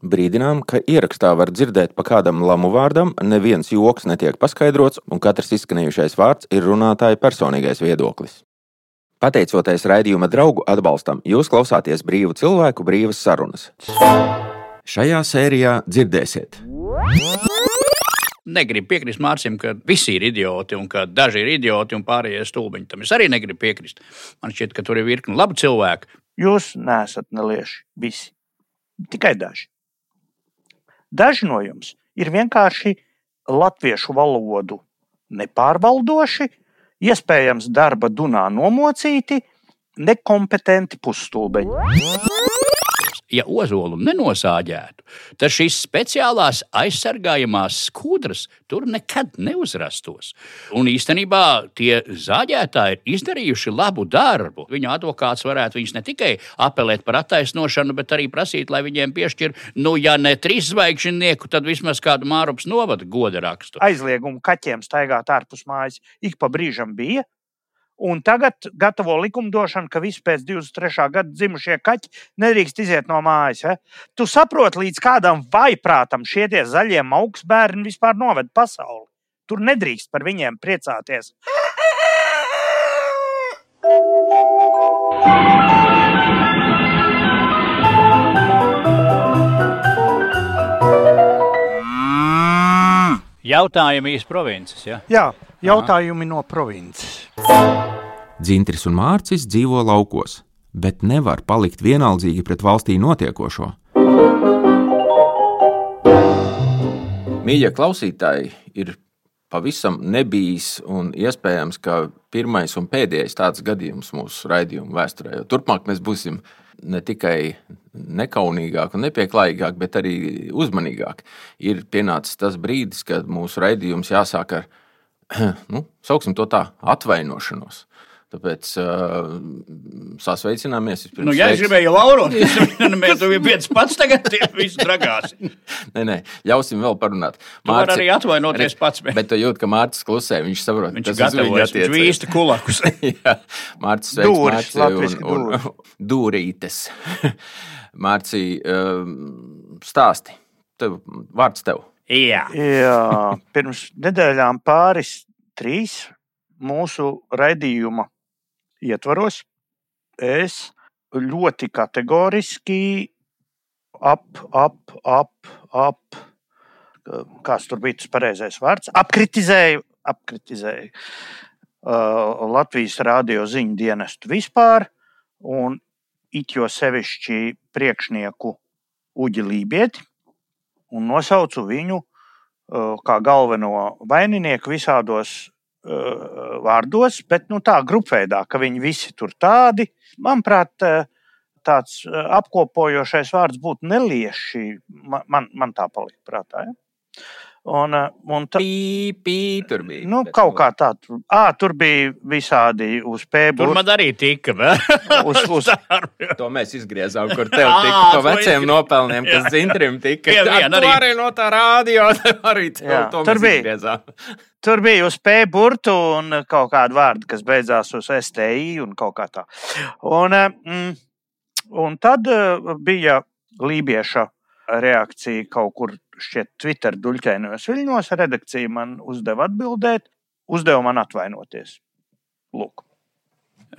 Brīdinām, ka ierakstā var dzirdēt pa kādam lamu vārdam, neviens joks netiek paskaidrots, un katrs izskanējušais vārds ir runātāja personīgais viedoklis. Pateicoties raidījuma draugu atbalstam, jūs klausāties brīvu cilvēku brīvas sarunas. Šajā sērijā dzirdēsiet. Negribu piekrist Mārcis, ka visi ir idioti un ka daži ir idioti un pārējie stulbiņi. Tam es arī negribu piekrist. Man šķiet, ka tur ir virkni labu cilvēku. Jūs neesat nelieši visi. Tikai daži. Daži no jums ir vienkārši latviešu valodu nepārvaldoši, iespējams, darba dunā nomocīti, nekompetenti pusstulbeņi ja ozolu nenosāģētu, tad šīs speciālās aizsargājamās skudras tur nekad neuzrastos. Un īstenībā tie zāģētāji ir izdarījuši labu darbu. Viņu advokāts varētu viņus ne tikai apelēt par attaisnošanu, bet arī prasīt, lai viņiem piešķir, nu, ja ne trīs zvaigžņnieku, tad vismaz kādu mārupas novada goda rakstu. Aizliegumu kaķiem staigāt ārpus mājas ik pa brīžam bija. Un tagad gatavo likumdošanu, ka visi pēc 23. gada dzimušie kaķi nedrīkst iziet no mājas. Ja? Tu saproti, līdz kādam vaiprātam šie zaļie augstsbērni vispār noved pasauli. Tur nedrīkst par viņiem priecāties. Jautājumi īstenībā provinces. Ja? Jā, jautājumi Aha. no provinces. Dzintris un Mārcis dzīvo laukos, bet nevar palikt vienaldzīgi pret valstī notiekošo. Mīļie klausītāji, ir pavisam nebijis un iespējams, ka pirmais un pēdējais tāds gadījums mūsu raidījuma vēsturē. Turpmāk mēs būsim ne tikai nekaunīgāk un nepieklājīgāk, bet arī uzmanīgāk. Ir pienācis tas brīdis, kad mūsu raidījums jāsāk ar, nu, sauksim to tā, atvainošanos. Tāpēc uh, sasveicināmies. Nu, ja es gribēju Lauru, tad mēs tam viens pats tagad visu dragās. nē, nē, ļausim vēl parunāt. Mārci, arī atvainoties pats. Bet, bet tu jūti, ka Mārcis klusē, viņš saprot, viņš tas gatavojas, viņš vīsta kulakus. Jā, Mārcis sveiks Dūris, Mārci un, un, un dūrītes. Mārci, um, stāsti. Tev, vārds tev. Jā. Jā, pirms nedēļām pāris, trīs mūsu raidījuma ietvaros es ļoti kategoriski ap, ap, ap, ap kāds tur bija tas pareizais vārds, apkritizēju, apkritizēju uh, Latvijas radio ziņu dienestu vispār, un it jo sevišķi priekšnieku Uģi Lībieti, un nosaucu viņu uh, kā galveno vaininieku visādos vārdos, bet nu, tā grupveidā, ka viņi visi tur tādi. Manuprāt, tāds apkopojošais vārds būtu nelieši. Man, man, man tā palika prātā. Ja? Un, un tā pī, pī, tur bija. Nu, kaut kā tā. Tur, à, tur bija visādi uz pēdas. Tur man arī tika. uz, uz... to mēs izgriezām, kur tev tika pa veciem nopelniem, kas dzintrim tika. Jā, jā, arī. arī no tā rādio. Arī tev, jā, to tur bija. Tur bija uz P burtu un kaut kāda vārda, kas beidzās uz STI un kaut kā tā. Un, mm, un tad eh, bija lībieša reakcija kaut kur šķiet Twitter duļķainos viļņos. Redakcija man uzdeva atbildēt, uzdeva man atvainoties. Lūk.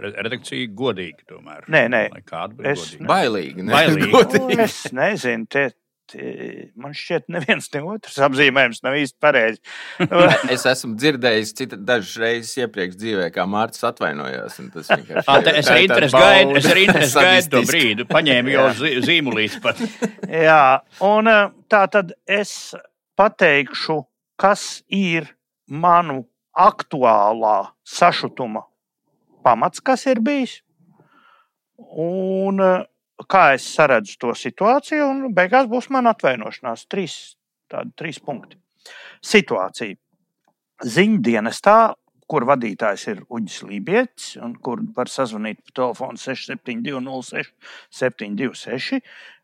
Redakcija godīgi, tomēr. Nē, nē, kāda bija godīga. Bailīgi. Ne? Bailīgi. Nu, es nezinu, tie, man šķiet, neviens ne otrs apzīmējums nav īsti pareizi. es esmu dzirdējis dažas reizes iepriekš dzīvē, kā Mārcis atvainojās. Tas vienkārši es arī interesi gaidu, es arī interesi gaidu to brīdi. Paņēmu jau zīmulīti pat. Jā, un tā tad es pateikšu, kas ir manu aktuālā sašutuma pamats, kas ir bijis. Un kā es saredzu to situāciju, un beigās būs mana atvainošanās. Trīs, tādi trīs punkti. Situācija. Ziņdienestā, kur vadītājs ir Uģis Lībijams, un kur var sazvanīt pa telefonu 672, 726.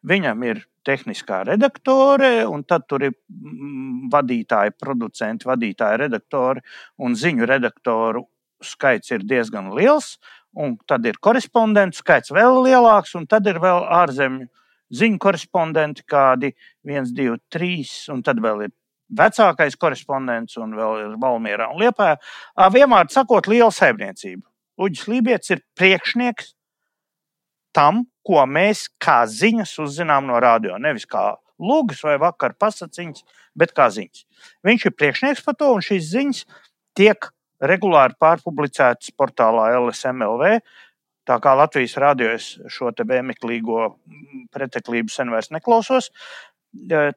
Viņam ir tehniskā redaktore, un tad tur ir mm, vadītāji, producenti, vadītāji, redaktori, un ziņu redaktoru skaits ir diezgan liels un tad ir korespondentu skaits vēl lielāks, un tad ir vēl ārzemju ziņu korespondenti, kādi viens, divi, trīs, un tad vēl ir vecākais korespondents, un vēl ir Valmierā un Liepā. Vienmēr sakot, liela saimniecība. Uģis Lībijams ir priekšnieks tam, ko mēs kā ziņas uzzinām no radio. Nevis kā lūgas vai vakar pasakiņas, bet kā ziņas. Viņš ir priekšnieks par to, un šīs ziņas tiek regulāri pārpublicētas portālā LSMLV. Tā kā Latvijas es šo te vēmeklīgo preteklību sen vairs neklausos,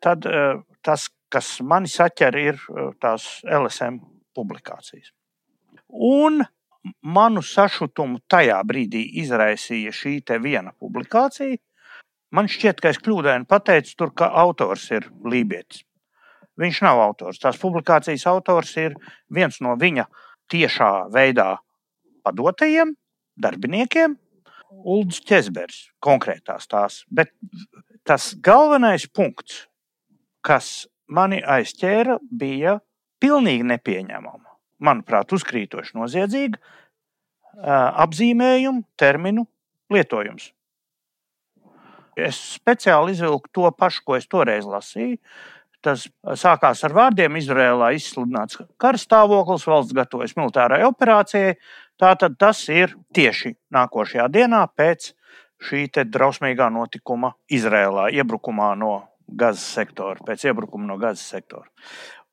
tad tas, kas mani saķer, ir tās LSM publikācijas. Un manu sašutumu tajā brīdī izraisīja šī viena publikācija. Man šķiet, ka es kļūdaini pateicu, tur, ka autors ir lībietis. Viņš nav autors. Tās publikācijas autors ir viens no viņa tiešā veidā padotajiem darbiniekiem, Ulrichs Česbergs, konkrētās tās. Bet tas galvenais punkts, kas mani aizķēra, bija pilnīgi nepieņemama. Manuprāt, uzkrītoši noziedzīga apzīmējumu, terminu lietojums. Es speciāli izvilku to pašu, ko es toreiz lasīju. Tas sākās ar vārdiem: Izrēlā izsludināts karstāvoklis, valsts gatavojas militārai operācijai. Tātad tas ir tieši nākošajā dienā pēc šī drausmīgā notikuma Izrēlā, iebrukumā no Gazas sektora, pēc iebrukuma no Gazas sektora.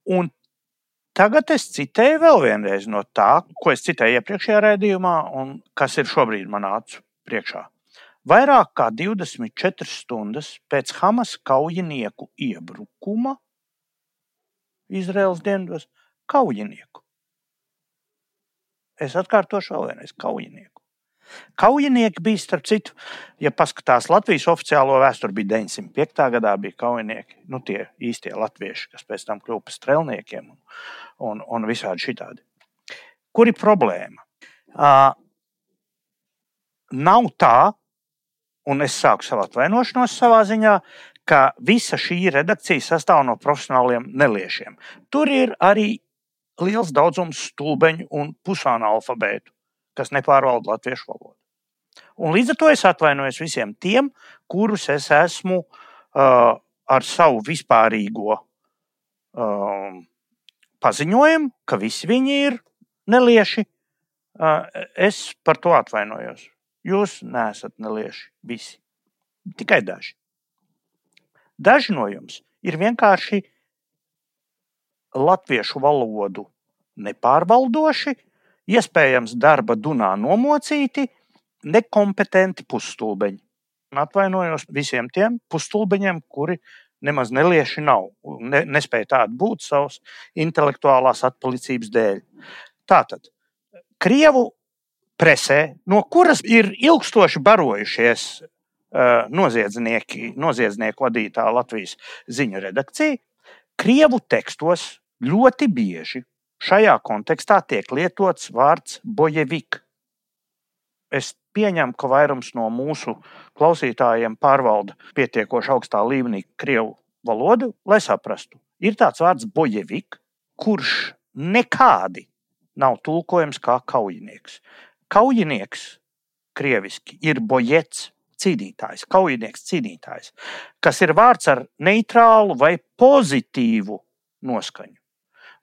Un tagad es citēju vēl vienreiz no tā, ko es citēju iepriekšējā raidījumā, un kas ir šobrīd manā acu priekšā. Vairāk kā 24 stundas pēc Hamas kaujinieku iebrukuma Izraels dienvidos - kaujinieku. Es atkārtošu vēl vienreiz - kaujinieku. Kaujinieki bija, starp citu, ja paskatās Latvijas oficiālo vēsturi, bija 905. gadā bija kaujinieki, nu tie īstie latvieši, kas pēc tam kļuva par strelniekiem un, un, un visādi šitādi. Kur ir problēma? Uh, nav tā, un es sāku savu atvainošanos savā ziņā, ka visa šī redakcija sastāv no profesionāliem neliešiem. Tur ir arī liels daudzums stulbeņu un pusāna alfabētu, kas nepārvalda latviešu valodu. Un līdz ar to es atvainojos visiem tiem, kurus es esmu uh, ar savu vispārīgo uh, paziņojumu, ka visi viņi ir nelieši. Uh, es par to atvainojos. Jūs neesat nelieši visi. Tikai daži. Daži no jums ir vienkārši latviešu valodu nepārvaldoši, iespējams, darba dunā nomocīti, nekompetenti pusstulbeņi. Atvainojos visiem tiem pusstulbeņiem, kuri nemaz nelieši nav, ne, nespēja tādu būt savas intelektuālās atpalicības dēļ. Tātad, Krievu presē, no kuras ir ilgstoši barojušies uh, noziedznieki, noziedznieku vadītā Latvijas ziņu redakcija, Krievu tekstos ļoti bieži šajā kontekstā tiek lietots vārds bojevik. Es pieņemu, ka vairums no mūsu klausītājiem pārvalda pietiekoši augstā līmenī krievu valodu, lai saprastu. Ir tāds vārds bojevik, kurš nekādi nav tulkojams kā kaujinieks. Kaujinieks krieviski ir bojets, cīnītājs, kaujinieks, cīnītājs, kas ir vārds ar neitrālu vai pozitīvu noskaņu.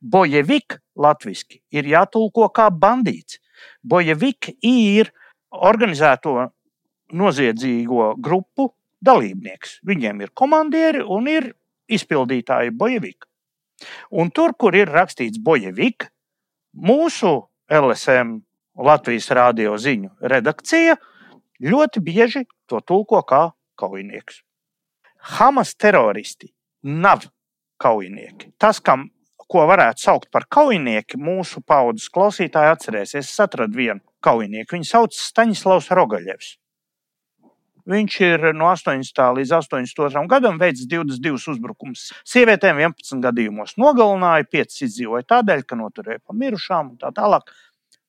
Bojevik latviešu ir jātulko kā bandīts. Bojevik ir organizēto noziedzīgo grupu dalībnieks. Viņiem ir komandieri un ir izpildītāji bojevik. Un tur, kur ir rakstīts bojevik, mūsu LSM Latvijas rādio ziņu redakcija ļoti bieži to tulko kā kaujinieks. Hamas teroristi nav kaujinieki. Tas, kam, ko varētu saukt par kaujinieki, mūsu paudzes klausītāji atcerēsies. Es atradu vienu kaujinieku. Viņu sauc Staņislavs Rogaļevs. Viņš ir no 80. līdz 82. gadam veicis 22 uzbrukumus. Sievietēm 11 gadījumos nogalināja, 5 izdzīvoja tādēļ, ka noturēja pa mirušām un tā tālāk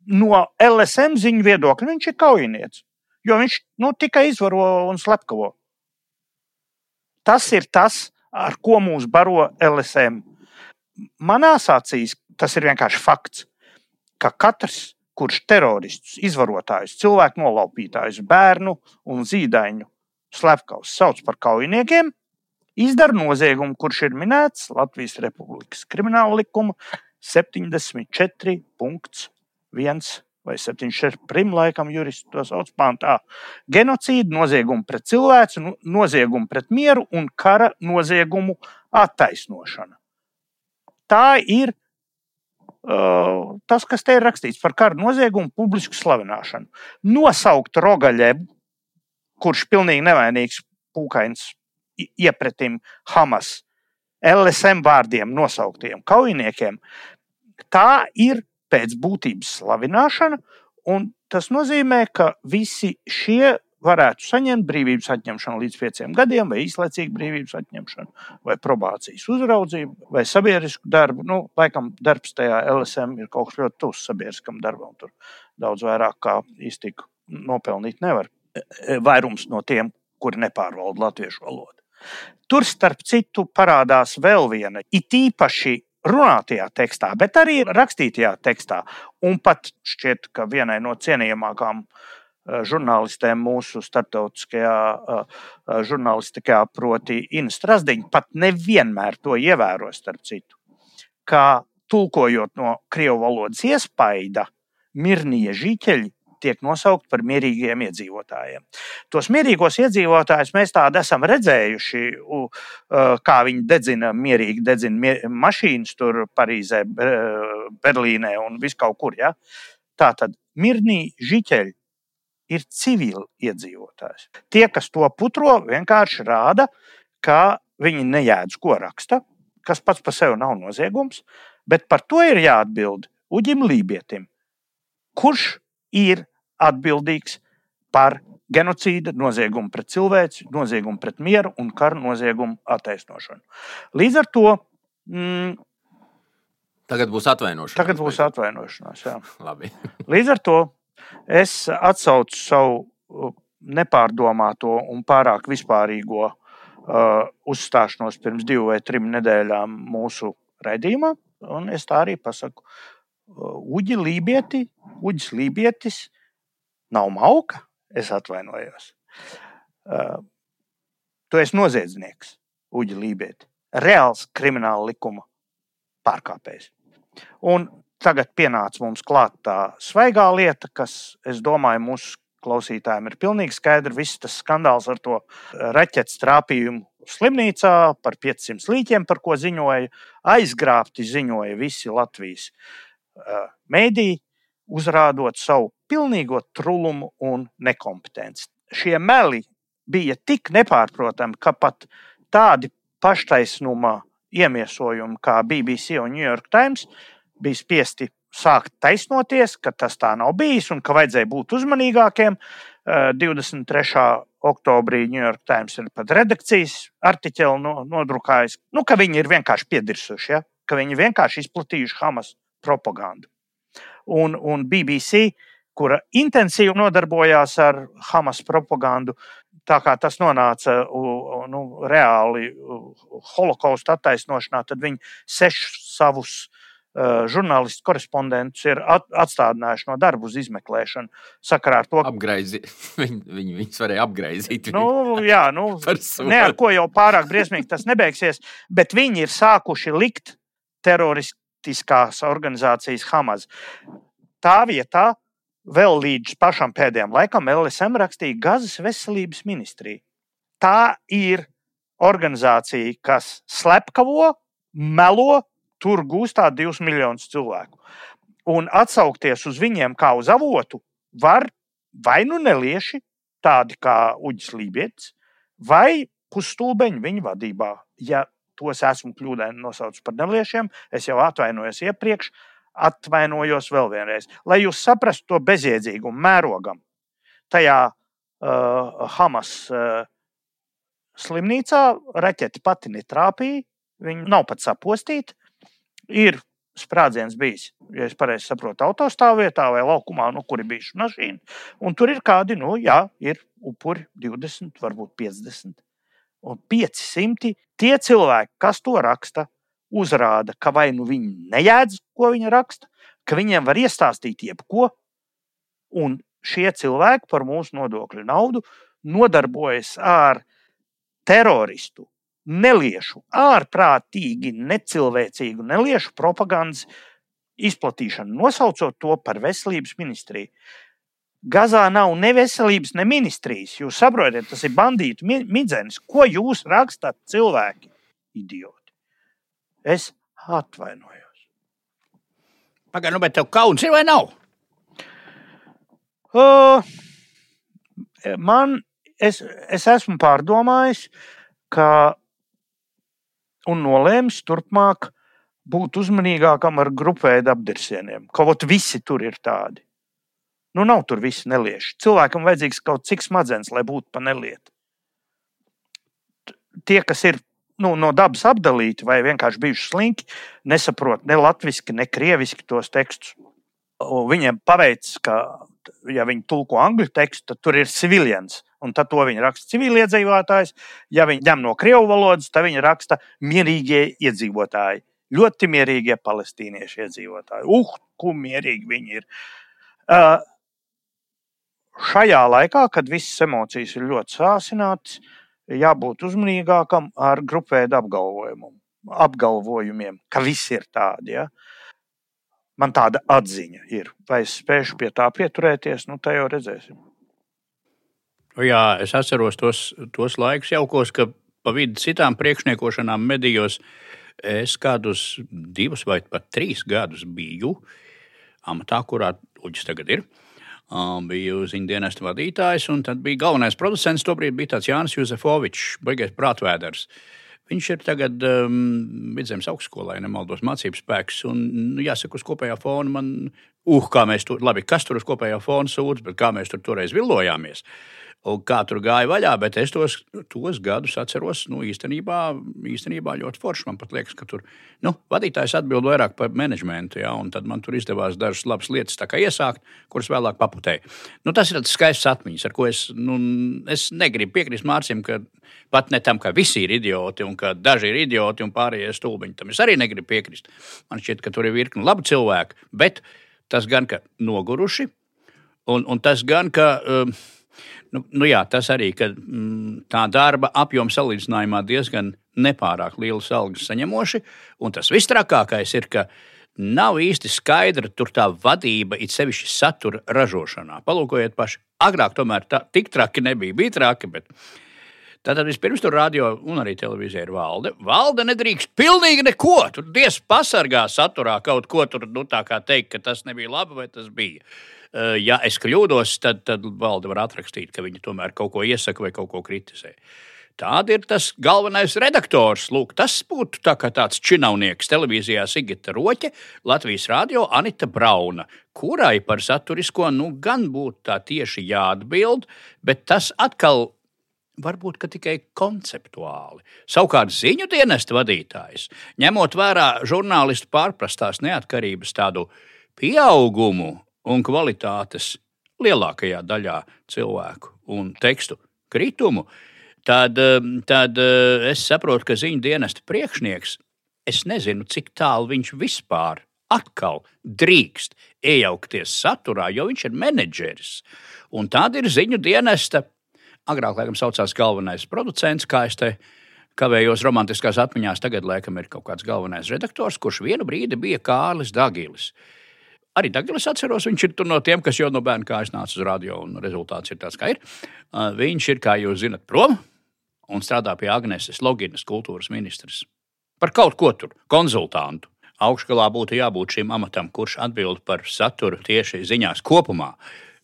no LSM ziņu viedokļa viņš ir kaujinieks. Jo viņš nu, tikai izvaro un slepkavo. Tas ir tas, ar ko mūs baro LSM. Manās acīs tas ir vienkārši fakts, ka katrs, kurš teroristus, izvarotājus, cilvēku nolaupītājus, bērnu un zīdaiņu slepkavus sauc par kaujiniekiem, izdara noziegumu, kurš ir minēts Latvijas Republikas krimināla likuma 74.1 vai 74 prim, laikam, juristi to sauc pāntā. Genocīdu, noziegumu pret cilvēku, noziegumu pret mieru un kara noziegumu attaisnošana. Tā ir uh, tas, kas te ir rakstīts par kara noziegumu, publisku slavināšanu. Nosaukt Rogaļebu, kurš pilnīgi nevainīgs pūkains iepretim Hamas LSM vārdiem nosauktiem kaujiniekiem, tā ir pēc būtības slavināšana, un tas nozīmē, ka visi šie varētu saņemt brīvības atņemšanu līdz pieciem gadiem, vai īslaicīgu brīvības atņemšanu, vai probācijas uzraudzību, vai sabiedrisku darbu. Nu, laikam, darbs tajā LSM ir kaut kas ļoti tuvs sabiedriskam darbam. Tur daudz vairāk kā iztiku nopelnīt nevar. Vairums no tiem, kuri nepārvalda latviešu valodu. Tur, starp citu, parādās vēl viena, it īpaši runātajā tekstā, bet arī rakstītajā tekstā. Un pat šķiet, ka vienai no cienījamākām eh, žurnālistēm mūsu starptautiskajā eh, eh, žurnālistikā, proti, Inna Strasdiņa, pat nevienmēr to ievēro, starp citu. Kā tulkojot no krievu valodas iespaida, Mirnija Žīķeļa tiek nosaukti par mierīgiem iedzīvotājiem. Tos mierīgos iedzīvotājus mēs tādu esam redzējuši, kā viņi dedzina, mierīgi dedzina mašīnas tur Parīzē, Berlīnē un viskaur kur. Ja? Tā tad Mirnī Žiķeļi ir civili iedzīvotājs. Tie, kas to putro, vienkārši rāda, ka viņi nejēdz, ko raksta, kas pats par sevi nav noziegums, bet par to ir jāatbild Uģim Lībietim, kurš ir atbildīgs par genocīda, noziegumu pret cilvēci, noziegumu pret mieru un kara noziegumu attaisnošanu. Līdz ar to. Mm, Tagad būs atvainošanās. Tagad būs atvainošanās. Līdz ar to es atsaucu savu uh, nepārdomāto un pārāk vispārīgo uh, uzstāšanos pirms divām vai trim nedēļām mūsu raidījumā. Un es tā arī pasaku. Uh, Uģi Lībieti, Uģis Lībietis nav mauka, es atvainojos. Uh, tu esi noziedznieks, Uģi Lībieti, reāls krimināla likuma pārkāpējs. Un tagad pienāca mums klāt tā svaigā lieta, kas, es domāju, mūsu klausītājiem ir pilnīgi skaidrs. Viss tas skandāls ar to raķetes trāpījumu slimnīcā par 500 līķiem, par ko ziņoja, aizgrābti ziņoja visi Latvijas uh, mēdīji, uzrādot savu pilnīgo trulumu un nekompetenci. Šie meli bija tik nepārprotami, ka pat tādi paštaisnuma iemiesojumi kā BBC un New York Times bija spiesti sākt taisnoties, ka tas tā nav bijis un ka vajadzēja būt uzmanīgākiem. 23. Eh, oktobrī New York Times ir pat redakcijas artiķeli nodrukājis, nu, ka viņi ir vienkārši piedirsuši, ja? ka viņi vienkārši izplatījuši Hamas propagandu. Un, un BBC kura intensīvi nodarbojās ar Hamas propagandu. Tā kā tas nonāca nu, reāli holokausta attaisnošanā, tad viņi sešus savus uh, žurnālistu korespondentus ir at, atstādinājuši no darba uz izmeklēšanu. Sakarā ar to, ka Apgraizi, viņi, viņi, viņus varēja apgraizīt. Nu, jā, nu, ne ar ko jau pārāk briesmīgi tas nebeigsies, bet viņi ir sākuši likt teroristiskās organizācijas Hamas. Tā vietā, vēl līdz pašam pēdējam laikam LSM rakstīja Gazas veselības ministrija. Tā ir organizācija, kas slepkavo, melo, tur gūstā divus miljonus cilvēku. Un atsaukties uz viņiem kā uz avotu var vai nu nelieši, tādi kā Uģis Lībijams, vai pusstulbeņi viņa vadībā. Ja tos esmu kļūdaini nosaucis par neliešiem, es jau atvainojos iepriekš, atvainojos vēl vienreiz, lai jūs saprastu to bezjēdzīgumu mērogam. Tajā uh, Hamas uh, slimnīcā raķete pati netrāpīja, viņa nav pat sapostīta. Ir sprādziens bijis, ja es pareizi saprotu, autostāvvietā vai laukumā, nu, kur ir bijusi mašīna. Un tur ir kādi, nu, jā, ir upuri 20, varbūt 50 un 500. Tie cilvēki, kas to raksta, uzrāda, ka vai nu viņi nejēdz, ko viņa raksta, ka viņiem var iestāstīt jebko, un šie cilvēki par mūsu nodokļu naudu nodarbojas ar teroristu, neliešu, ārprātīgi necilvēcīgu neliešu propagandas izplatīšanu, nosaucot to par veselības ministriju. Gazā nav ne veselības, ne ministrijas. Jūs saprotat, tas ir bandītu midzenis. Ko jūs rakstat, cilvēki? Idioti. Es atvainojos. Pagaidām, nu, bet tev kauns ir vai nav? Uh, man, es, es esmu pārdomājis, ka un nolēmis turpmāk būt uzmanīgākam ar grupēju apdirsieniem. Kaut visi tur ir tādi. Nu, nav tur visi nelieši. Cilvēkam vajadzīgs kaut cik smadzenes, lai būtu pa nelietu. Tie, kas ir nu, no dabas apdalīti vai vienkārši bijuši slinki, nesaprot ne latviešu, ne krieviski tos tekstus. Viņiem paveicis, ka, ja viņi tulko angļu tekstu, tad tur ir civilians, un tad to viņi raksta civiliedzīvotājs. Ja viņi ņem no krievu valodas, tad viņi raksta mierīgie iedzīvotāji. Ļoti mierīgie palestīniešu iedzīvotāji. Uh, kā mierīgi viņi ir. Uh, šajā laikā, kad visas emocijas ir ļoti sāsinātas, jābūt uzmanīgākam ar grupēdu apgalvojumiem, ka visi ir tādi. Ja? Man tāda atziņa ir. Vai es spēšu pie tā pieturēties, nu, tā jau redzēsim. Jā, es atceros tos, tos laikus jaukos, ka pa vidu citām priekšniekošanām medijos es kādus divus vai pat trīs gadus biju amatā, kurā Uģis tagad ir. Uh, Um, biju ziņu dienesta vadītājs, un tad bija galvenais producents. Tobrīd bija tāds Jānis Juzefovičs, baigais prātvēders. Viņš ir tagad um, vidzemes augstskolā, ja nemaldos, mācību spēks. Un, nu, jāsaka, uz kopējā fona man, uh, kā mēs tur, labi, kas tur uz kopējā fona sūdz, bet kā mēs tur toreiz vilojāmies. Uh, kā tur gāja vaļā, bet es tos, tos gadus atceros nu, īstenībā, īstenībā ļoti forši. Man liekas, ka tur nu, vadītājs atbild vairāk par menedžmentu, ja, un tad man tur izdevās dažas labas lietas iesākt, kuras vēlāk paputēju. Nu, tas ir skaists atmiņas, ar ko es, nu, es negribu piekrist Mārcim, ka pat ne tam, ka visi ir idioti un ka daži ir idioti un pārējie stulbiņi. Tam es arī negribu piekrist. Man šķiet, ka tur ir virkni labi cilvēki, bet tas gan, ka noguruši, un, un tas gan, ka. Uh, Nu, nu jā, tas arī mm, tā darba apjoma salīdzinājumā diezgan nepārāk lielas algas saņemoši. Un tas visstrakākais ir, ka nav īsti skaidra tur tā vadība, it sevišķi satura ražošanā. Palūkojiet paši, agrāk tomēr tā tik traki nebija, bija traki. Bet... Tātad vispirms tur radio un arī televīzija ir valde. Valde nedrīkst pilnīgi neko. Tur diez pasargā saturā kaut ko tur, nu tā kā teikt, ka tas nebija labi vai tas bija. Eh, ja es kļūdos, tad, tad valde var atrakstīt, ka viņi tomēr kaut ko iesaka vai kaut ko kritizē. Tāda ir tas galvenais redaktors. Lūk, tas būtu tā tāds činavnieks televīzijā Sigita Roķe, Latvijas Rādio Anita Brauna, kurai par saturisko nu gan būtu tā tieši jāatbild, bet tas atkal varbūt tikai konceptuāli. Savukārt ziņu dienesta vadītājs, ņemot vērā žurnālistu pārprastās neatkarības tādu pieaugumu un kvalitātes lielākajā daļā cilvēku un tekstu kritumu, tad, um, tad uh, es saprotu, ka ziņu dienesta priekšnieks, es nezinu, cik tālu viņš vispār atkal drīkst iejaukties saturā, jo viņš ir menedžeris. Un tāda ir ziņu dienesta, agrāk, laikam, saucās galvenais producents, kā es te kavējos romantiskās atmiņās, tagad, laikam, ir kaut kāds galvenais redaktors, kurš vienu brīdi bija Kārlis Dagilis. Arī tagad es atceros, viņš ir no tiem, kas jau no bērna kājas nāca uz radio, un rezultāts ir tāds, kā ir. Uh, viņš ir, kā jūs zinat, prom un strādā pie Agnēs Loginas, kultūras ministrs. Par kaut ko tur, konsultantu. Augšgalā būtu jābūt šim amatam, kurš atbild par saturu tieši ziņās kopumā.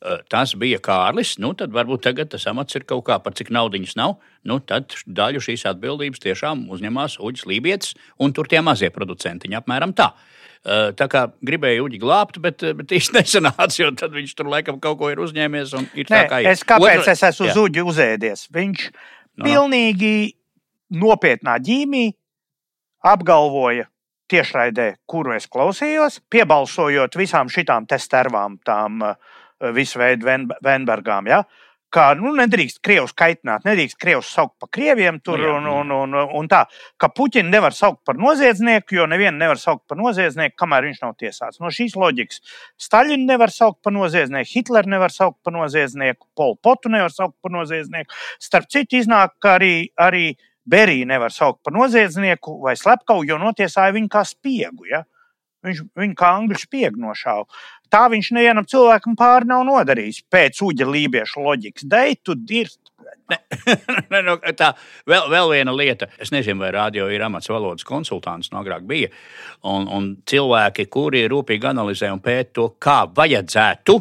Uh, tas bija Kārlis. Nu, tad varbūt tagad tas amats ir kaut kā par cik naudiņas nav. Nu, tad daļu šīs atbildības tiešām uzņemās Uģis Lībijams un tur tie mazie producentiņi apmēram tā. Eh, tā kā gribēju Uģi glābt, bet, eh, bet īsti nesanāca, jo tad viņš tur laikam kaut ko ir uzņēmies. Ir Nē, kā ir. es kāpēc Otra... es esmu uz Uģi uzēdies? Viņš no. pilnīgi nopietnā ģīmī apgalvoja tiešraidē, kuru es klausījos, piebalsojot visām šitām testervām, tām uh, visu veidu Venbergām, ja, ka nu, nedrīkst krievus kaitināt, nedrīkst krievus saukt par krieviem tur Nu jā, un, un, un, un tā, ka Puķinu nevar saukt par noziedznieku, jo nevienu nevar saukt par noziedznieku, kamēr viņš nav tiesāts. No šīs loģikas Staļinu nevar saukt par noziedznieku, Hitleru nevar saukt par noziedznieku, Polu Potu nevar saukt par noziedznieku. Starp citu, iznāk, ka arī, arī Beriju nevar saukt par noziedznieku vai slepkavu, jo notiesāja viņu kā spiegu. Ja? Viņš viņu kā angļu spiegu nošāva. Tā viņš nevienam cilvēkam pāri nav nodarījis pēc uģa lībiešu loģikas. Dei, tu dirst. Nu, tā vēl, vēl viena lieta. Es nezinu, vai radio ir amats valodas konsultants, no agrāk bija. Un, un cilvēki, kuri rūpīgi analizē un pēta to, kā vajadzētu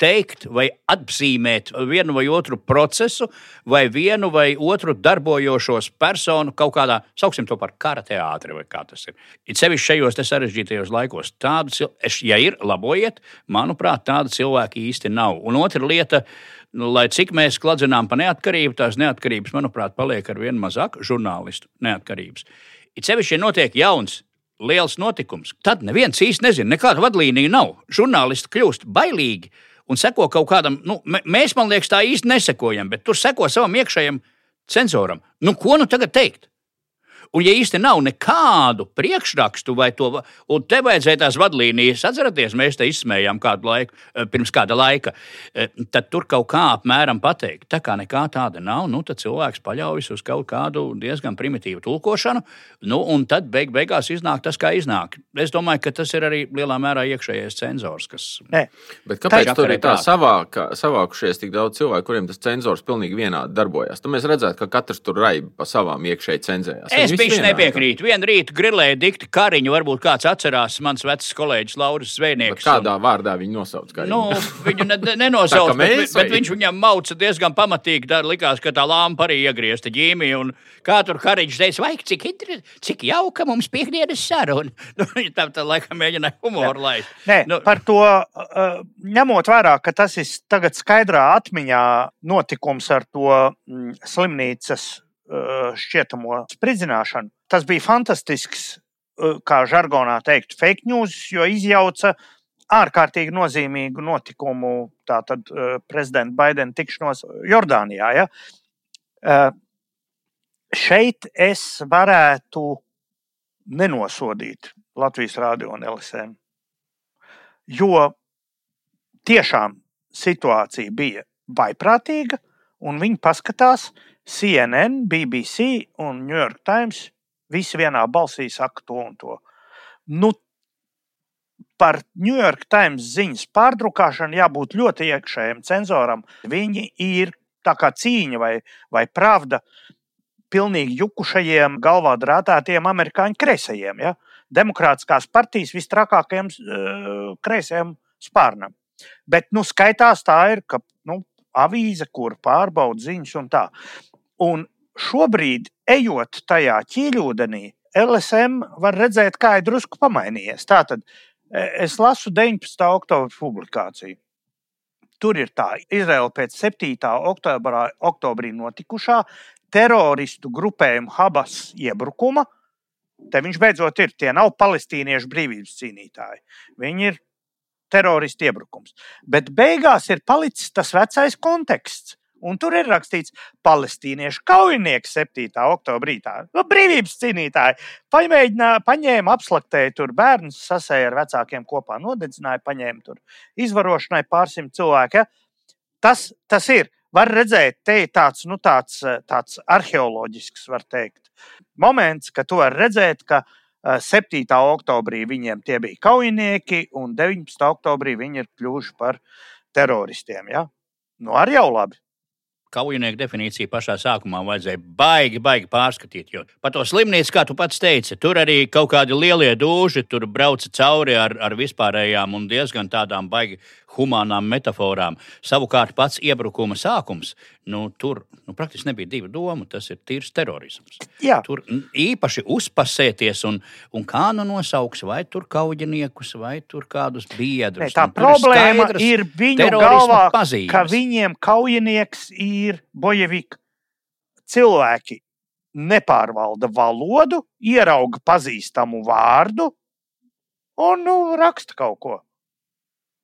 teikt vai atzīmēt vienu vai otru procesu, vai vienu vai otru darbojošos personu kaut kādā, sauksim to par kara teātri, vai kā tas ir. It sevišķi šajos sarežģītajos laikos. Tādu, ja ir, labojiet, manuprāt, tāda cilvēka īsti nav. Un otra lieta, nu, lai cik mēs kladzinām par neatkarību, tās neatkarības, manuprāt, paliek ar vien mazāk žurnālistu neatkarības. It sevišķi, notiek jauns. Liels notikums. Tad neviens īsti nezina, nekāda vadlīnija nav. Žurnālisti kļūst bailīgi un seko kaut kādam, nu, mēs, man liekas, tā īsti nesekojam, bet tur seko savam iekšējam cenzoram. Nu, ko nu tagad teikt? Un, ja īsti nav nekādu priekšrakstu vai to, un te vajadzēja tās vadlīnijas, atceraties, mēs te izsmējām kādu laiku, eh, pirms kāda laika, eh, tad tur kaut kā apmēram pateikt. Tā kā nekā tāda nav, nu, tad cilvēks paļaujas uz kaut kādu diezgan primitīvu tulkošanu, nu, un tad beig beigās iznāk tas, kā iznāk. Es domāju, ka tas ir arī lielā mērā iekšējais cenzors, kas. Nē. Bet kāpēc tur ir tā savāka, savākušies tik daudz cilvēku, kuriem tas cenzors pilnīgi vienādi darbojas? Tad mēs redzētu, ka katrs tur raiba pa savām iekšēji cenzējās. Es Viņš nepiekrīt. Vienu rītu grilēja dikti kariņu. Varbūt kāds atcerās mans vecs kolēģis Lauris Zvejnieks. Bet kādā un... vārdā viņu nosauc? Nu, viņu ne, nenosauc, mēs, bet, bet viņš viņam mauca diezgan pamatīgi. Tā likās, ka tā lampa arī iegriezta ģīmī. Un kā tur kariņš teica, vai cik, cik jauka mums piekdienas saruna. Nu, tā, tā laikam mēģināja humoru laist. Nē, nu, par to uh, ņemot vērā, ka tas ir tagad skaidrā atmiņā notikums ar to mm, slimnīcas šķietamo spridzināšanu. Tas bija fantastisks, eh, kā žargonā teikt, fake news, jo izjauca ārkārtīgi nozīmīgu notikumu, tātad eh, prezidenta Baidena tikšanos Jordānijā. Ja? Šeit es varētu nenosodīt Latvijas Rādio un LSM, jo tiešām situācija bija vaiprātīga, un viņi paskatās, uh, CNN, BBC un New York Times visi vienā balsī saka to un to. Nu, par New York Times ziņas pārdrukāšanu jābūt ļoti iekšējam cenzoram. Viņi ir tā kā cīņa vai, vai pravda pilnīgi jukušajiem, galvā drātātiem amerikāņu kreisajiem. Ja? Demokrātiskās partijas visstrakākajiem uh, kreisajiem spārnam. Bet nu, skaitās tā ir, ka nu, avīze, kur pārbauda ziņas un tā. Un šobrīd, ejot tajā ķīļūdenī, LSM var redzēt, kā ir drusku pamainījies. Tātad e, es lasu 19. oktobra publikāciju. Tur ir tā, Izraela pēc 7. Oktobrā, oktobrī notikušā teroristu grupējuma Habas iebrukuma. Te viņš beidzot ir. Tie nav palestīniešu brīvības cīnītāji. Viņi ir teroristu iebrukums. Bet beigās ir palicis tas vecais konteksts. Un tur ir rakstīts, palestīniešu kaujinieks 7. oktobrī. Tā nu, brīvības cīnītāji paņēma, apslaktēja tur bērnus, sasēja ar vecākiem kopā, nodedzināja, paņēma tur izvarošanai pārsimt cilvēku. Ja? Tas, tas ir. Var redzēt, te ir tāds, nu, tāds, tāds arheoloģisks, var teikt, moments, ka tu vari redzēt, ka 7. Eh, oktobrī viņiem tie bija kaujinieki, un 19. oktobrī viņi ir kļuvuši par teroristiem. Ja? Nu, arī jau labi kaujinieku definīciju pašā sākumā vajadzēja baigi, baigi pārskatīt. Jo par to slimnīcu, kā tu pats teici, tur arī kaut kādi lielie dūži, tur brauca cauri ar, ar vispārējām un diezgan tādām baigi humānām metaforām. Savukārt pats iebrukuma sākums, nu, tur nu, praktiski nebija divu domu. Tas ir tīrs terorisms. Jā. Tur īpaši uzpasēties un, un kā nu nosauks, vai tur kauģiniekus, vai tur kādus biedrus. Ne, tā nu, problēma ir, ir viņu galvā, pazīmes. ka viņiem kaujinieks ir bojevika. Cilvēki nepārvalda valodu, ierauga pazīstamu vārdu un nu, raksta kaut ko.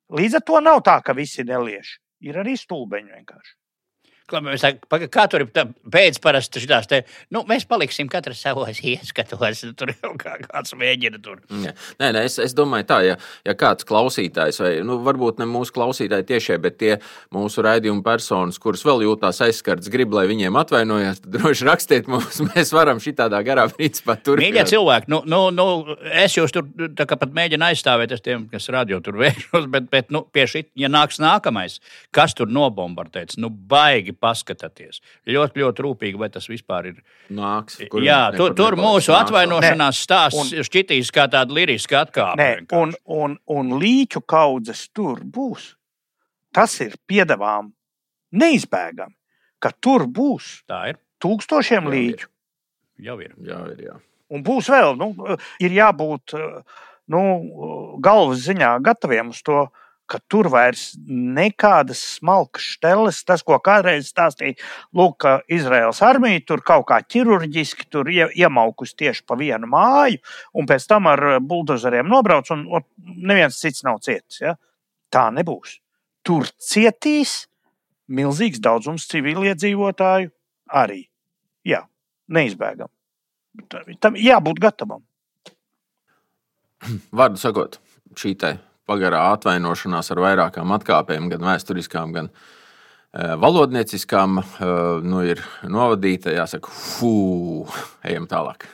Līdz ar to nav tā, ka visi nelieši. Ir arī stulbeņi vienkārši. Mēs tā, paga- kā tur ir pēc parasti šitās te, nu, mēs paliksim katrs savos ieskatos. Tur jau kā, kāds mēģina tur. Jā. Nē, nē, es, es domāju, tā, ja, ja kāds klausītājs, vai nu, varbūt ne mūsu klausītāji tiešie, bet tie mūsu raidījuma personas, kuras vēl jūtās aizskarts, grib, lai viņiem atvainojas, tad droši rakstiet mums. Mēs varam šitādā garā principā Mīļie turpināt. cilvēki, nu, nu, nu, es jūs tur tā kā pat mēģinu aizstāvēt es tiem, kas radio tur vēršos, bet, bet nu, pie šī, ja nāks nākamais, kas tur nobombardēts, nu, baigi paskatieties. Ļoti, ļoti rūpīgi, vai tas vispār ir. Nāks, Jā, tur, tur mūsu Nāks. atvainošanās stāsts Un- šķitīs kā tāda liriska atkāpe. Un, un, un līķu kaudzes tur būs. Tas ir piedāvājums neizbēgami, ka tur būs Tā ir. tūkstošiem Jā, ir. līķu. Jau ir. Jā, ir, jā. Un būs vēl, nu, ir jābūt nu, galvas ziņā gataviem uz to, ka tur vairs nekādas smalkas šteles, tas, ko kādreiz stāstīja, lūk, ka Izraels armija tur kaut kā ķirurģiski tur ie- iemaukus tieši pa vienu māju, un pēc tam ar buldozeriem nobrauc, un, un neviens cits nav cietis. Ja? Tā nebūs. Tur cietīs milzīgs daudzums civiliedzīvotāju arī. Jā, neizbēgami. Tam- jābūt gatavam. Vārdu sakot, šī te pagarā atvainošanās ar vairākām atkāpēm, gan vēsturiskām, gan eh, valodnieciskām, eh, nu, ir novadīta. Jāsaka, fū, ejam tālāk.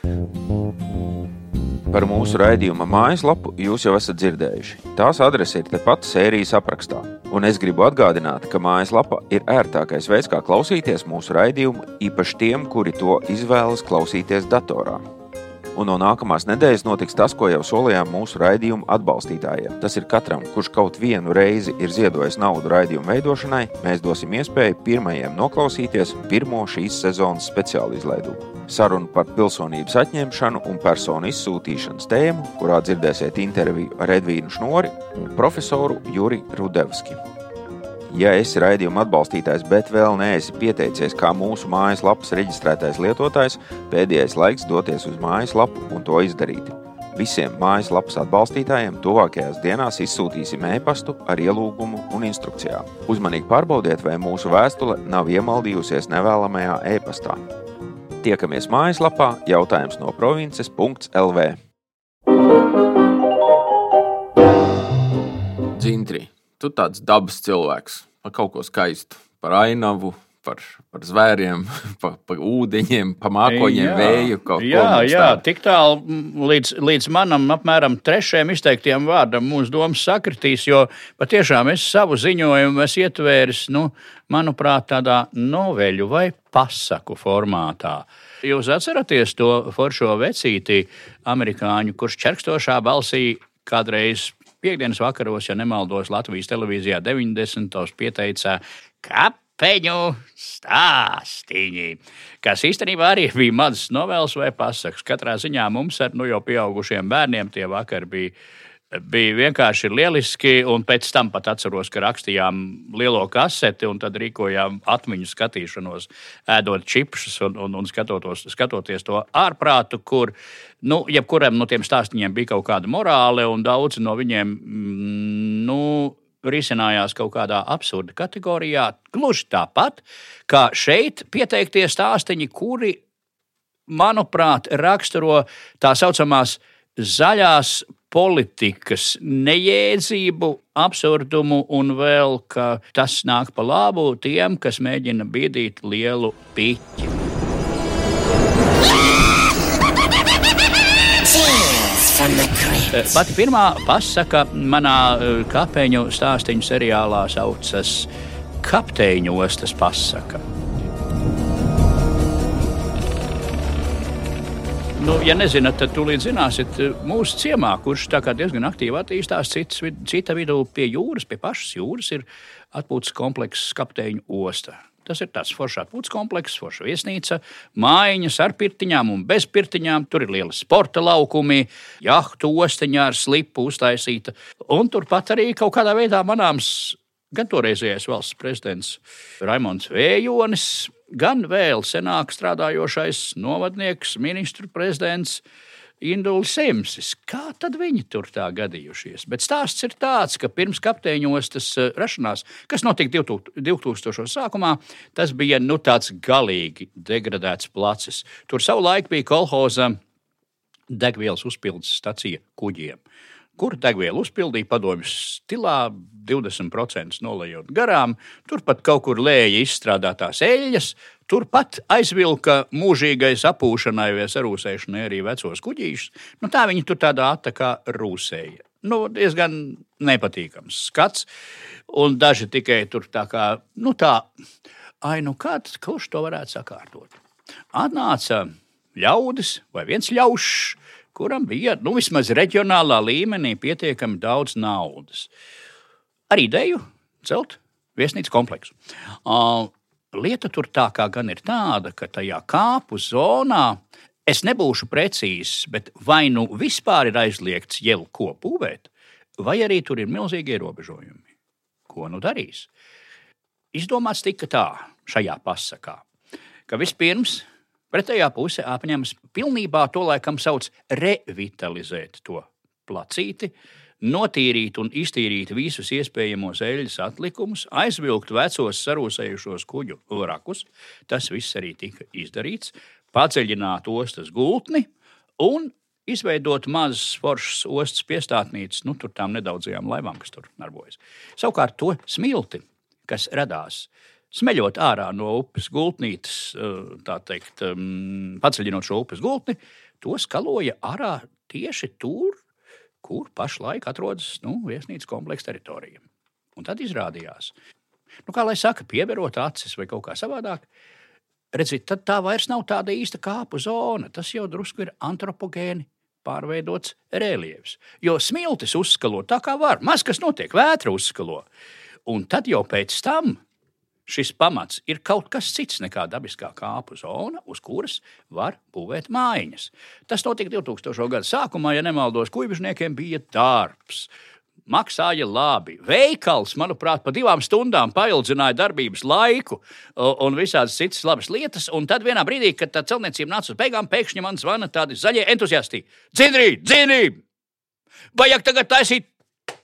Par mūsu raidījuma mājaslapu jūs jau esat dzirdējuši. Tās adrese ir tepat sērijas aprakstā. Un es gribu atgādināt, ka mājaslapa ir ērtākais veids, kā klausīties mūsu raidījumu, īpaši tiem, kuri to izvēlas klausīties datorā. Un no nākamās nedēļas notiks tas, ko jau solījām mūsu raidījumu atbalstītājiem. Tas ir katram, kurš kaut vienu reizi ir ziedojis naudu raidījumu veidošanai, mēs dosim iespēju pirmajiem noklausīties pirmo šīs sezonas speciālu izlaidumu. Sarunu par pilsonības atņemšanu un personu izsūtīšanas tēmu, kurā dzirdēsiet interviju ar Edvīnu Šnori un profesoru Juri Rudevski. Ja esi raidījuma atbalstītājs, bet vēl neesi pieteicies kā mūsu mājaslapas reģistrētais lietotājs, pēdējais laiks doties uz mājaslapu un to izdarīt. Visiem mājaslapas atbalstītājiem tuvākajās dienās izsūtīsim e-pastu ar ielūgumu un instrukcijām. Uzmanīgi pārbaudiet, vai mūsu vēstule nav iemaldījusies nevēlamajā e-pastā. Tiekamies mājaslapā jautājums no provinces.lv. Dzintri, tu tāds dabas cilvēks, par kaut ko skaistu, par ainavu, par, par zvēriem, par, par ūdeņiem, par mākoņiem, Jā. vēju. Jā, jā tik tālu mm, līdz, līdz manam apmēram trešajam izteiktajam vārdam mūsu domas sakritīs, jo patiešām es savu ziņojumu esmu ietvēris, nu, manuprāt, tādā noveļu vai pasaku formātā. Jūs atceraties to foršo vecīti amerikāņu, kurš čerkstošā balsī kādreiz piekdienas vakaros, ja nemaldos, Latvijas televīzijā 90. pieteica, kāpeņu stāstīņi, kas īstenībā arī bija mazs novels vai pasakas. Katrā ziņā mums ar nu jau pieaugušiem bērniem tie vakar bija. Bija vienkārši lieliski, pēc tam pat atceros, ka rakstījām lielo kaseti un tad rīkojām atmiņu skatīšanos, ēdot čipsus un, un, un skatotos, skatoties to ārprātu, kur nu, jebkuram no tiem stāstiem bija kaut kāda morāle, un daudzi no viņiem mm, nu, risinājās kaut kādā absurda kategorijā. Gluži tāpat kā šeit pieteiktie stāstīņi, kuri, manuprāt, raksturo tā saucamās zaļās politikas nejēdzību, absurdumu un vēl, ka tas nāk pa labu tiem, kas mēģina biedīt lielu piķi. Pati pirmā pasaka manā eh, kapeņu stāstīņu seriālā saucas Kapteiņu ostas pasaka. Nu, ja nezināt, tad tūlīt zināsiet, mūsu ciemā, kurš diezgan aktīvi attīstās, cits, cita vidū pie jūras, pie pašas jūras, ir atpūtas komplekss Kapteiņu osta. Tas ir tāds foršs atpūtas komplekss, forša viesnīca, mājiņas ar pirtiņām un bez pirtiņām. Tur ir liela sporta laukumi, jahtu ostiņā ar slipu uztaisīta. Un turpat arī kaut kādā veidā manāms gan toreizējais valsts prezidents Raimons Vējonis, gan vēl senāk strādājošais novadnieks, ministru prezidents Induls Simsis. Kā tad viņi tur tā gadījušies? Bet stāsts ir tāds, ka pirms kapteiņostas eh, rašanās, kas notika 2000. sākumā, tas bija nu, tāds galīgi degradēts placis. Tur savulaik bija kolhoza degvielas uzpildes stacija kuģiem kur degvielu uzpildīja padomju stilā, 20% nolējot garām, turpat kaut kur lēja izstrādātās eļļas, turpat aizvilka mūžīgais apūšanai vai sarūsēšanai arī vecos kuģīšus. Nu, tā viņi tur tādā attakā rūsēja. Nu, diezgan nepatīkams skats, un daži tikai tur tā kā, nu tā, ai, nu kāds, kurš to varētu sakārtot? Atnāca ļaudis vai viens ļaušs, kuram bija nu, vismaz reģionālā līmenī pietiekami daudz naudas. Ar ideju celt viesnīcas kompleksu. Uh, lieta tur tā kā gan ir tāda, ka tajā kāpu zonā es nebūšu precīzs, bet vai nu vispār ir aizliegts jau ko būvēt, vai arī tur ir milzīgi ierobežojumi. Ko nu darīs? Izdomāts tika tā šajā pasakā, ka vispirms Pretējā puse apņemas pilnībā to laikam sauc revitalizēt to placīti, notīrīt un iztīrīt visus iespējamos eļļas atlikumus, aizvilkt vecos sarūsējušos kuģu rakus. Tas viss arī tika izdarīts, paceļināt ostas gultni un izveidot mazas foršas ostas piestātnītes, nu, tur tām nedaudzajām laivām, kas tur darbojas. Savukārt to smilti, kas radās smeļot ārā no upes gultnītes, eh, tā teikt, mm, paceļinot šo upes gultni, to skaloja ārā tieši tur, kur pašlaik atrodas nu, viesnīcas kompleksa teritorija. Un tad izrādījās, nu, kā lai saka, pieverot acis vai kaut kā savādāk. Redziet, tad tā vairs nav tāda īsta kāpu zona. Tas jau drusku ir antropogēni pārveidots reliefs. Jo smiltis uzskalo tā kā var, maz kas notiek, vētra uzskalo. Un tad jau pēc tam šis pamats ir kaut kas cits nekā dabiskā kāpu zona, uz kuras var būvēt mājiņas. Tas notika 2000. gada sākumā, ja nemaldos, kuģišniekiem bija darbs. Maksāja labi. Veikals, manuprāt, pa divām stundām paildzināja darbības laiku un visādas citas labas lietas. Un tad vienā brīdī, kad tā celtniecība nāca uz beigām, pēkšņi man zvana tādi zaļie entuziasti. Dzirdi, dzirdi! Vajag tagad taisīt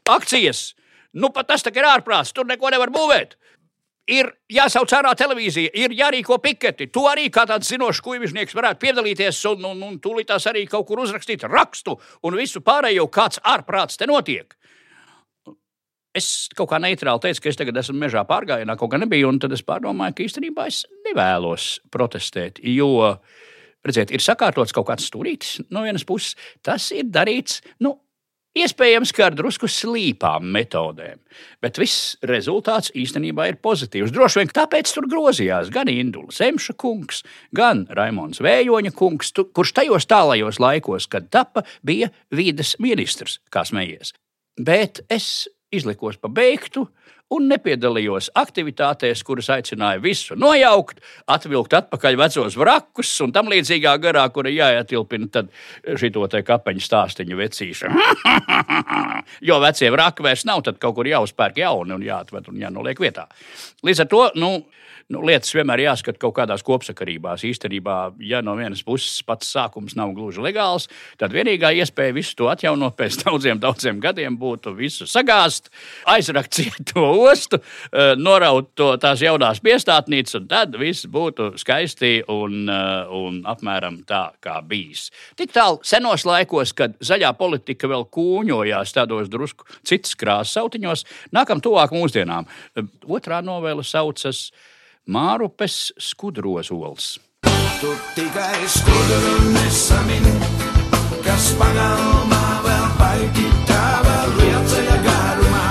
akcijas! Nu, pat tas ir ārprāts, tur neko nevar būvēt ir jāsauc ārā televīzija, ir jārīko piketi. Tu arī kā tāds zinošs kuģis varētu piedalīties un, un, un tūlītās arī kaut kur uzrakstīt rakstu un visu pārējo, kāds ārprāts te notiek. Es kaut kā neitrāli teicu, ka es tagad esmu mežā pārgājienā, kaut kā nebija, un tad es pārdomāju, ka īstenībā es nevēlos protestēt, jo, redziet, ir sakārtots kaut kāds stūrītis no vienas puses, tas ir darīts, nu, Iespējams, ka ar drusku slīpām metodēm, bet viss rezultāts īstenībā ir pozitīvs. Droši vien tāpēc tur grozījās gan Induls Zemša kungs, gan Raimons Vējoņa kungs, kurš tajos tālajos laikos, kad tapa, bija vides ministrs, kā smējies. Bet es izlikos pa beigtu un nepiedalījos aktivitātēs, kuras aicināja visu nojaukt, atvilkt atpakaļ vecos vrakus un tam līdzīgā garā, kura jāietilpina šito te kapeņu stāstīņu vecīšu. jo vecie vraki vairs nav, tad kaut kur jāuzpērk jauni un jāatved un jānoliek vietā. Līdz ar to, nu, nu, lietas vienmēr jāskata kaut kādās kopsakarībās. Īstenībā, ja no vienas puses pats sākums nav gluži legāls, tad vienīgā iespēja visu to atjaunot pēc daudziem, daudziem gadiem būtu visu sagāzt, aizrakt cieto ostu, eh, noraut to tās jaunās piestātnīcas, un tad viss būtu skaisti un, eh, un apmēram tā kā bijis. Tik tālu senos laikos, kad zaļā politika vēl kūņojās tādos drusku citas krāsas sautiņos, nākam tuvāk mūsdienām. Otrā novela saucas Mārupes skudrozols. Tu tikai skudru nesamini, kas pagalmā vēl baigi tava lielceļa garumā.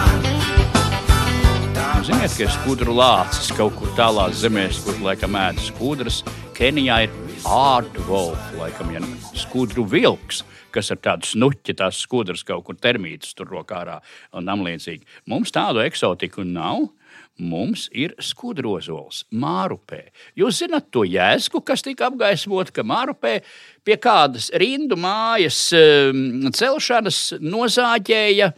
Ziniet, ka ir skudru lācis kaut kur tālāk zemēs, kur laikam ēdas skudras. Kenijā ir ārdvolf, laikam, ja skudru vilks kas ar tādu snuķi, tās skudras kaut kur termītus tur rokā un tam līdzīgi. Mums tādu eksotiku nav mums ir skudrozols Mārupē. Jūs zināt to jēzgu, kas tika apgaismota, ka Mārupē pie kādas rindu mājas um, celšanas nozāģēja.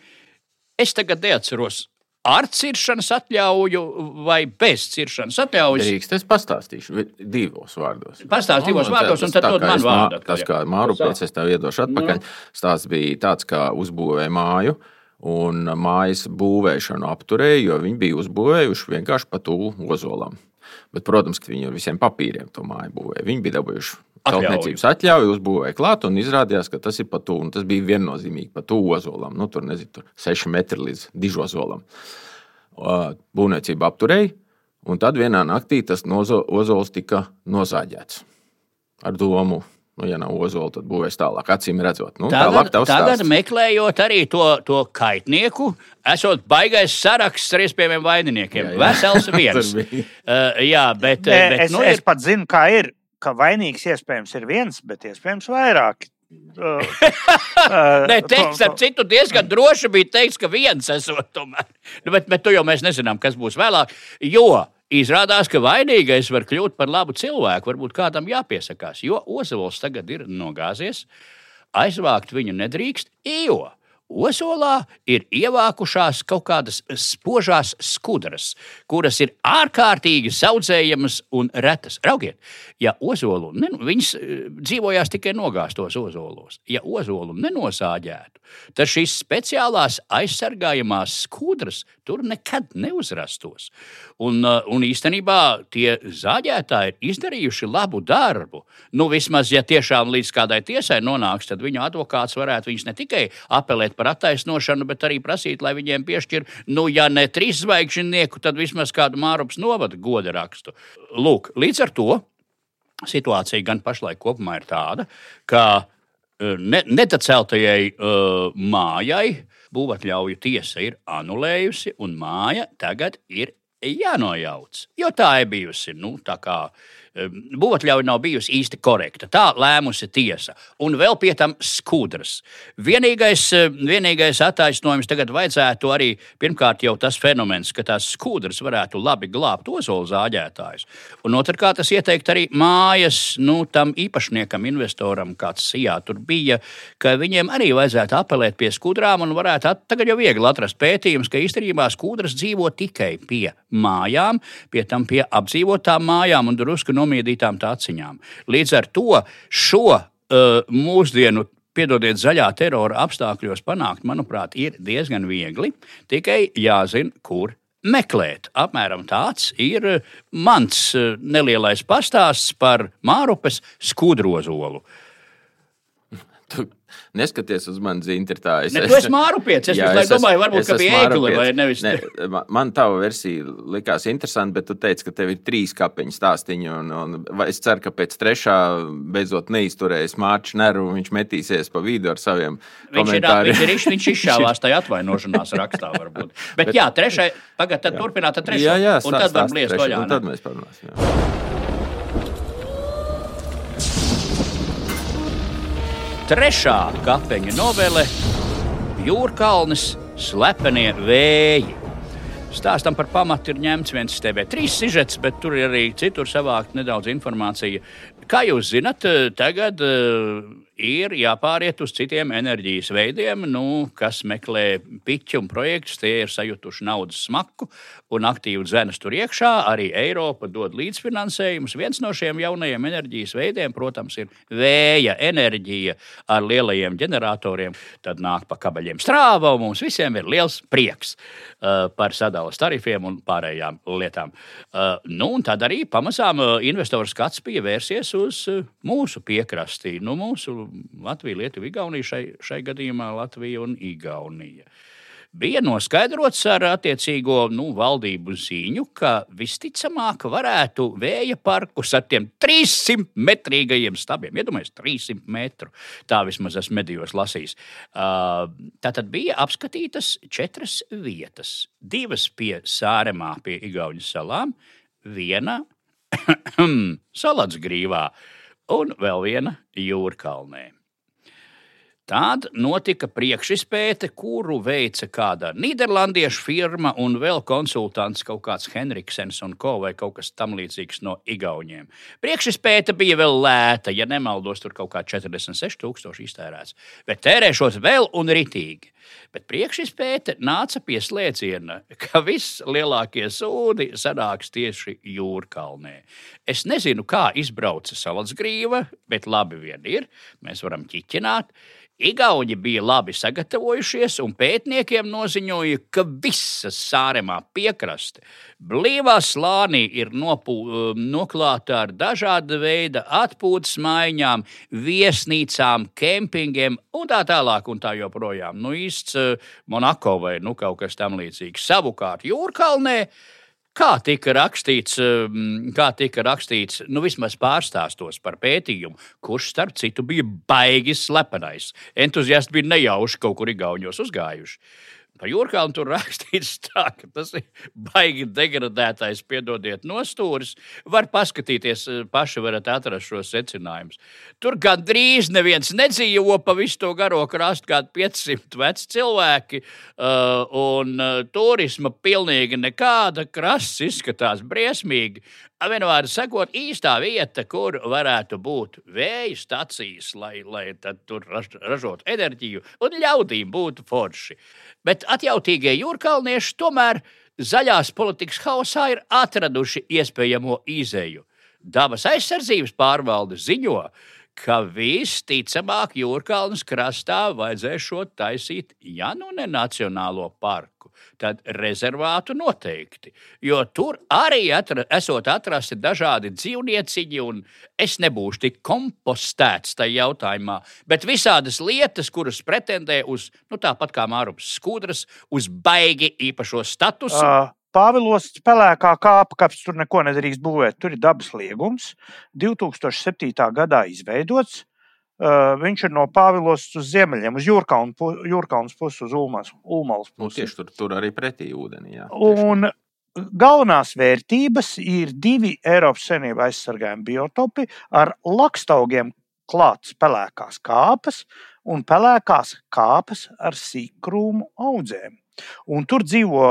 Es tagad neatceros ar ciršanas atļauju vai bez ciršanas atļaujas. Drīkst, es pastāstīšu divos vārdos. Pastāsti divos Nu, vārdos, un tad dod man vārdu Tas, kā Māru pēc es tev iedošu atpakaļ, stāsts bija tāds, kā uzbūvēja māju. Un mājas būvēšanu apturēja, jo viņi bija uzbūvējuši vienkārši pa tuvu ozolam. Bet, protams, ka viņi ar visiem papīriem to māju būvēja. Viņi bija dabūjuši celtniecības atļauju, uzbūvēja klāt, un izrādījās, ka tas ir pa tuvu. un Tas bija viennozīmīgi pa tuvu ozolam. Nu, tur nezinu, tur 6 metri līdz dižozolam. Būvniecība apturēja, un tad vienā naktī tas nozo- ozols tika nozāģēts ar domu. Nu, ja nav ozola, tad būvēs tālāk, acīm redzot. Nu, Tagad, tālāk tavs tagad stāsts. meklējot arī to, to kaitnieku, esot baigais saraksts ar iespējamiem vaininiekiem. Jā, jā. Vesels viens. Uh, jā, bet, Nē, bet es, nu, es ir, pat zinu, kā ir. Ka vainīgs iespējams ir viens, bet iespējams vairāki. Uh, uh, Nē, teiks, ar citu diezgan droši bija teikt, ka viens esot tomēr. Nu, Bet, bet to jau mēs nezinām, kas būs vēlāk. Jo izrādās, ka vainīgais var kļūt par labu cilvēku. Varbūt kādam jāpiesakās, jo Ozols tagad ir nogāzies. Aizvākt viņu nedrīkst, jo Ozolā ir ievākušās kaut kādas spožās skudras, kuras ir ārkārtīgi saudzējamas un retas. Raugiet, ja ozolu ne, viņas eh, dzīvojās tikai nogāztos ozolos, ja ozolu nenosāģētu, tad šīs speciālās aizsargājamās skudras tur nekad neuzrastos. Un, eh, un īstenībā tie zāģētāji ir izdarījuši labu darbu. Nu, vismaz, ja tiešām līdz kādai tiesai nonāks, tad viņu advokāts varētu viņus ne tikai apelēt par attaisnošanu, bet arī prasīt, lai viņiem piešķir, nu, ja ne trīs zvaigžņnieku, tad vismaz kādu mārupas novada goda rakstu. Lūk, līdz ar to situācija gan pašlaik kopumā ir tāda, ka ne, netaceltajai uh, mājai būvatļauju tiesa ir anulējusi, un māja tagad ir jānojauc. Jo tā ir bijusi. Nu, tā kā, Būvatļauja nav bijusi īsti korekta. Tā lēmusi tiesa. Un vēl pie tam skudras. Vienīgais, vienīgais attaisnojums tagad vajadzētu arī, pirmkārt, jau tas fenomens, ka tās skudras varētu labi glābt ozolu zāģētājus. Un otrkārt, tas ieteikt arī mājas nu, tam īpašniekam, investoram, kāds sijā tur bija, ka viņiem arī vajadzētu apelēt pie skudrām un varētu at, tagad jau viegli atrast pētījums, ka īstenībā skudras dzīvo tikai pie mājām, pie tam pie apdzīvotām mājām un drusku nomiedītām tāciņām. Līdz ar to šo uh, mūsdienu. Piedodiet, zaļā terora apstākļos panākt, manuprāt, ir diezgan viegli. Tikai jāzina, kur meklēt. Apmēram tāds ir eh, mans eh, nelielais pastāsts par Mārupes skudrozolu. Neskaties uz mani zīmēm, tā es esi mārupietis, es visu laiku domāju, varbūt, ka bija ēgli vai nevis- Ne, ma- man tā versija likās interesanta, bet tu teici, ka tev ir trīs kapeņu stāstīņi. Un, un es ceru, ka pēc trešā beidzot neizturēs Mārcis Neru un viņš metīsies pa vidu ar saviem Viņš ir, komentāriem. viņš ir, viņš izšāvās tajā atvainošanās rakstā, varbūt. Bet, bet jā, trešai, tagad tad turpināt ar trešo. Jā, jā, un tad var bliest vaļā. Tad mēs parunāsim. jā. Trešā kapeņa novele - Jūrkalnis slepenie vēji. Stāstam par pamatu ir ņemts viens TV3 sižets, bet tur ir arī citur savākt nedaudz informācija. Kā jūs zinat, tagad uh, ir jāpāriet uz citiem enerģijas veidiem, nu, kas meklē piķu un projektus. Tie ir sajutuši naudas smaku un aktīvi dzenas tur iekšā. Arī Eiropa dod līdzfinansējumus. Viens no šiem jaunajiem enerģijas veidiem, protams, ir vēja enerģija ar lielajiem ģeneratoriem. Tad nāk pa kabeļiem strāva, un mums visiem ir liels prieks uh, par sadalas tarifiem un pārējām lietām. Uh, nu, un tad arī pamazām uh, investoru skats bija vērsies uz uh, mūsu piekrastī, nu, mūsu Latviju, Lietuvu, Igauniju, šai, šai gadījumā Latviju un Igauniju. Bija noskaidrots ar attiecīgo nu, valdību ziņu, ka visticamāk varētu vēja parkus ar tiem 300 metrīgajiem stabiem, iedomājieties, 300 metru. Tā vismaz esmu medijos lasījis. Uh, Tātad bija apskatītas četras vietas. Divas pie Sāremā, pie Igaunijas salām, viena Salats grīvā un vēl viena jūrkalnē. Tad notika priekšizpēte, kuru veica kāda nīderlandiešu firma un vēl konsultants kaut kāds Henriksens un ko vai kaut kas tamlīdzīgs no Igauniem. Priekšizpēte bija vēl lēta, ja nemaldos, tur kaut kā 46,000 iztērēts, bet tērēšot vēl un ritīgi. Bet priekšizpēte nāca pie slēdziena, ka vislielākie sūdi sanāks tieši jūrkalnē. Es nezinu, kā izbrauca salacgrīva, bet labi vien ir, mēs varam ķiķināt. Igauni bija labi sagatavojušies, un pētniekiem noziņoja, ka visa sāremā piekraste blīvā slānī ir nopū, um, noklāta ar dažāda veida atpūtas maiņām, viesnīcām, kempingiem un tā tālāk. Un tā joprojām. Nu, īsts uh, Monako vai nu, kaut kas tam līdzīgs. Savukārt Jūrkalnē Kā tika rakstīts, um, kā tika rakstīts nu, vismaz pārstāstos par pētījumu, kurš, starp citu, bija baigi slepenais. Entuziasti bija nejauši kaut kur Igaunijos uzgājuši. Par jūrkālu tur rakstīts tā, ka tas ir baigi degradētais, piedodiet, nostūris. Var paskatīties, eh, paši varat atrast šos secinājumus. Tur gandrīz neviens nedzīvo pa visu to garo krastu, kādi 500 veci cilvēki, uh, un uh, turisma pilnīgi nekāda. Krasts izskatās briesmīgi. Vienmēr sakot, īstā vieta, kur varētu būt vēja stācijas, lai, lai tur ražotu enerģiju un ļaudīm būtu forši. Bet atjautīgie jūrkalnieši tomēr zaļās politikas hausā ir atraduši iespējamo izēju. Dabas aizsardzības pārvalde ziņo, ka visticamāk jūrkalnas krastā vajadzēs šo taisīt, ja nu ne Nacionālo parku, tad rezervātu noteikti. Jo tur arī atra, esot atrasti dažādi dzīvnieciņi, un es nebūšu tik kompostēts tajā jautājumā, bet visādas lietas, kuras pretendē uz, nu tāpat kā Mārups Skudras, uz baigi īpašo statusu. Uh. Pāvilos spēlēkā kāpa, kāpēc tur neko nedrīkst būvēt. Tur ir dabas liegums, 2007. gadā izveidots. Viņš ir no Pāvilos uz ziemeļiem, uz Jūrkaunas pusi, uz Ulmas, Ulmalas nu, pusi. Nu, tieši tur, tur arī pretī ūdenī. Jā, un galvenās vērtības ir divi Eiropas Savienībā aizsargājumi biotopi ar lakstaugiem klāts pelēkās kāpas un pelēkās kāpas ar sīkrūmu audzēm. Un tur dzīvo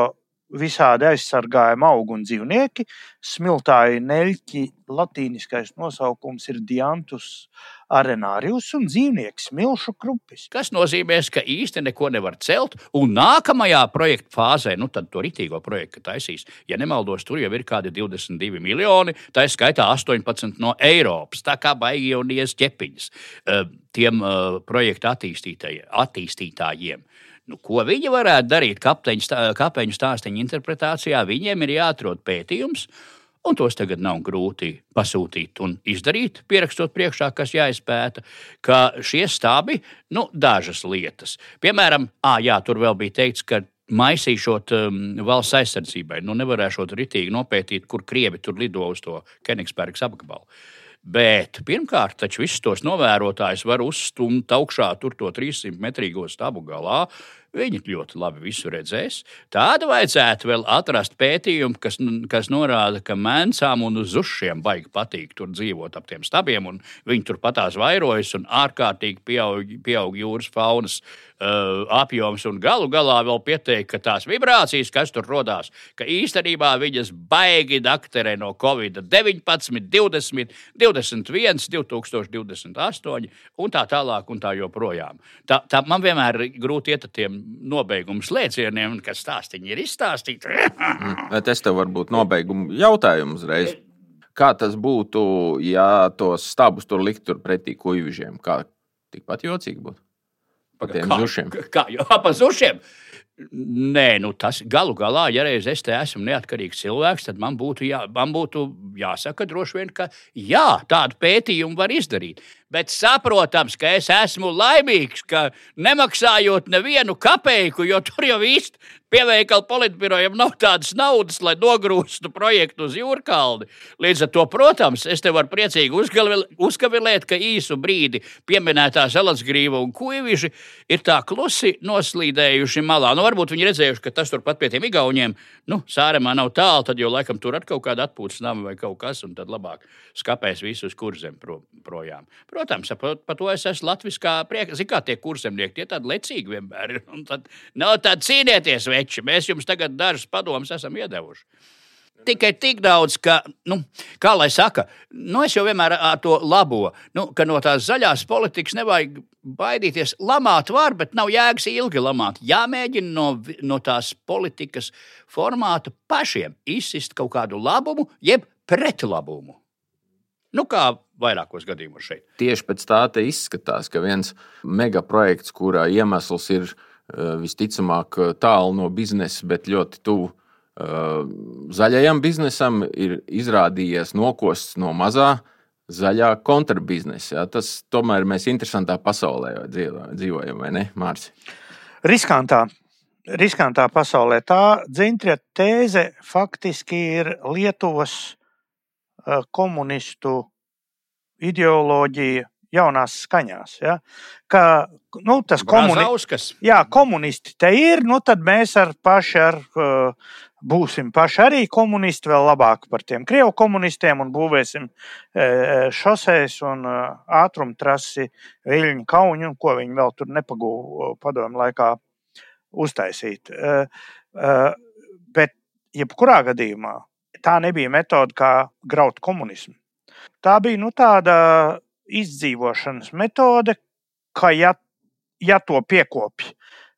visādi aizsargājami augi un dzīvnieki. Smiltāji neļķi latīniskais nosaukums ir Diantus arenārijus un dzīvnieks smilšu krupis. Tas nozīmē, ka īsti neko nevar celt, un nākamajā projekta fāzē, nu tad to ritīgo projektu taisīs. Ja nemaldos, tur jau ir kādi 22 miljoni, tā ir skaitā 18 no Eiropas, tā kā baigi jau nies ķepiņas eh, tiem eh, projektu attīstītājiem. Nu, ko viņi varētu darīt kapeņu stāstu interpretācijā? Viņiem ir jāatrod pētījums, un tos tagad nav grūti pasūtīt un izdarīt, pierakstot priekšā, kas jāizpēta, ka šie stābi, nu, dažas lietas. Piemēram, à, jā, tur vēl bija teikts, ka maisīšot um, valsts aizsardzībai, nu, nevarēšot ritīgi nopētīt, kur krievi tur lido uz to Kenigsbergas apgabalu. Bet pirmkārt, taču visus tos novērotājus var uzstumt augšā tur to 300 metrīgo stabu galā. Viņi ļoti labi visu redzēs. Tāda vajadzētu vēl atrast pētījumu, kas, kas norāda, ka mēncām un zušiem baigi patīk tur dzīvot ap tiem stabiem, un viņi tur patās vairojas un ārkārtīgi pieaug, pieaug jūras faunas uh, apjoms. Un galu galā vēl pieteikt, ka tās vibrācijas, kas tur radās, ka īstenībā viņas baigi dakterē no Covid-19, 20, 21, 2028 un tā tālāk un tā joprojām. Tā, tā man vienmēr ir grūti iet ar tiem nobeigumu slēdzieniem, kas stāstīņi ir izstāstīti. Bet es tev varbūt nobeigumu jautājumu uzreiz. Kā tas būtu, ja tos stabus tur likt tur pretī kuģiņiem? Kā tikpat jocīgi būtu? Pa tiem kā, zušiem. Kā jau pa zušiem? Nē, nu tas galu galā, ja reiz es te esmu neatkarīgs cilvēks, tad man būtu, jā, man būtu jāsaka, droši vien, ka jā, tādu pētījumu var izdarīt. Bet saprotams, ka es esmu laimīgs, ka nemaksājot nevienu kapeiku, jo tur jau īsti pieveikala politbirojam nav tādas naudas, lai nogrūstu projektu uz jūrkalni. Līdz ar to, protams, es te varu priecīgi uzkavilēt, ka īsu brīdi pieminētā Zelensgrīva un Kuiviši ir tā klusi noslīdējuši malā. Nu, varbūt viņi redzējuši, ka tas turpat pie tiem igauniem, nu, sāremā nav tālu, tad jau laikam tur ir kaut kāda atpūtas nama vai kaut kas, un tad labāk skapēs visus kurzem pro, projām. Protams, par, par to es esmu latviskā priekā. Zini, kā tie kurzemnieki, tie tādi lecīgi vienmēr ir. Tad nav tādi cīnieties, veči, mēs jums tagad dažus padomus esam iedevuši tikai tik daudz, ka, nu, kā lai saka, nu, es jau vienmēr to labo, nu, ka no tās zaļās politikas nevajag baidīties. Lamāt var, bet nav jēgas ilgi lamāt. Jāmēģina no, no tās politikas formāta pašiem izsist kaut kādu labumu, jeb pretlabumu. Nu, kā vairākos gadījumos šeit. Tieši pēc tā izskatās, ka viens megaprojekts, kurā iemesls ir eh, visticamāk tālu no biznesa, bet ļoti tuvu zaļajam biznesam ir izrādījies nokosts no mazā zaļā kontrabiznesa. Ja? Tas tomēr mēs interesantā pasaulē dzīvojam, vai ne, Mārcis? Riskantā. Riskantā pasaulē tā dzintra tēze faktiski ir Lietuvas komunistu ideoloģija jaunās skaņās. Ja? Ka, nu, tas komuni... jā, komunisti te ir, nu tad mēs ar paši ar, uh, būsim paši arī komunisti, vēl labāk par tiem krievu komunistiem un būvēsim uh, šoseis un uh, ātrumtrasi, viļņu kauņu ko viņi vēl tur nepagūva padomu laikā uztaisīt. Bet jebkurā gadījumā tā nebija metode, kā graut komunismu. Tā bija nu, tāda izdzīvošanas metode, ka, ja, ja to piekopj,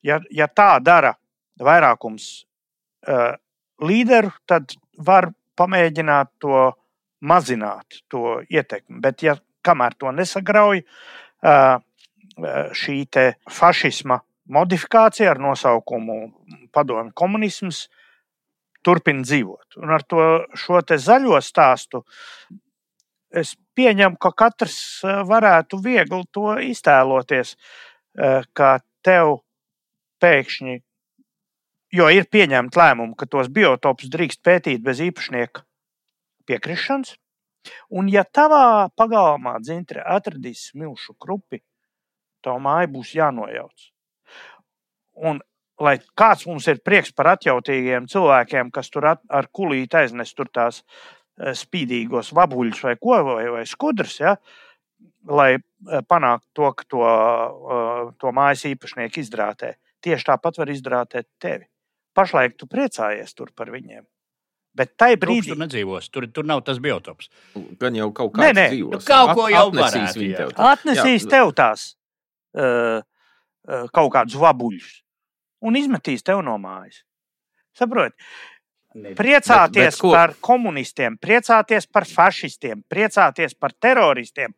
ja, ja tā dara vairākums uh, līderu, tad var pamēģināt to mazināt, to ietekmi. Bet, ja kamēr to nesagrauj, uh, šī fašisma modifikācija ar nosaukumu Padomju komunisms turpina dzīvot. Un ar to šo zaļo stāstu es pieņemu, ka katrs eh, varētu viegli to iztēloties, eh, ka tev pēkšņi, jo ir pieņemta lēmuma, ka tos biotopus drīkst pētīt bez īpašnieka piekrišanas, un ja tavā pagalmā dzintre atradīs smilšu krupi, tā māja būs jānojauc. Un, lai kāds mums ir prieks par atjautīgiem cilvēkiem, kas tur at, ar kulīti aiznes tur tās Eh, spīdīgos vabuļus vai ko, vai, vai skudrus, ja, lai eh, panāktu to, ka to, eh, to mājas īpašnieku izdrātē. Tieši tāpat var izdrātēt tevi. Pašlaik tu priecājies tur par viņiem. Bet tajā brīdī tur nedzīvos. Tur, tur nav tas biotops. Gan jau kaut nē. dzīvos. Nu, kaut ko jau atnesīs viņi tev. Atnesīs jā. tev tās uh, uh, kaut kādus vabuļus un izmetīs tev no mājas. Saprotiet? Priecāties bet, bet par komunistiem, priecāties par fašistiem, priecāties par teroristiem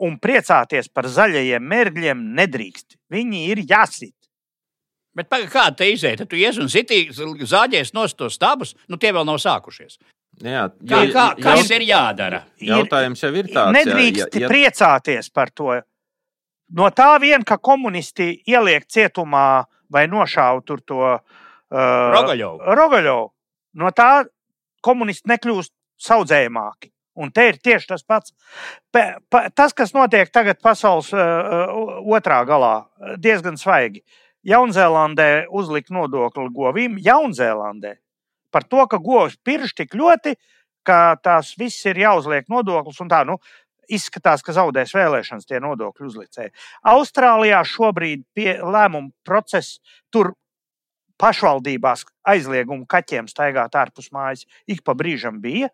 un priecāties par zaļajiem mērķiem nedrīkst. Viņi ir jāsit. Bet kā te iziet? Tu ies un sitīs, zāģēs no tos stabus, nu tie vēl nav sākušies. Jā, kā, kā, kas jaut... ir jādara? Jautājums jau ir tāds. Nedrīkst jā, ja... priecāties par to. No tā vien, ka komunisti ieliek cietumā vai nošauj tur to uh, Rogaļovu. Rogaļovu no tā komunisti nekļūst saudzējamāki. Un te ir tieši tas pats. Tas, kas notiek tagad pasaules uh, otrā galā, diezgan svaigi. Jaunzēlandē uzlika nodokli govīm, Jaunzēlandē par to, ka govs pirš tik ļoti, ka tās viss ir jāuzliek nodoklis un tā. Nu, izskatās, ka zaudēs vēlēšanas tie nodokļu uzlicēji. Austrālijā šobrīd pie lēmuma procesa tur pašvaldībās aizliegumu kaķiem staigāt ārpus mājas ik pa brīžam bija.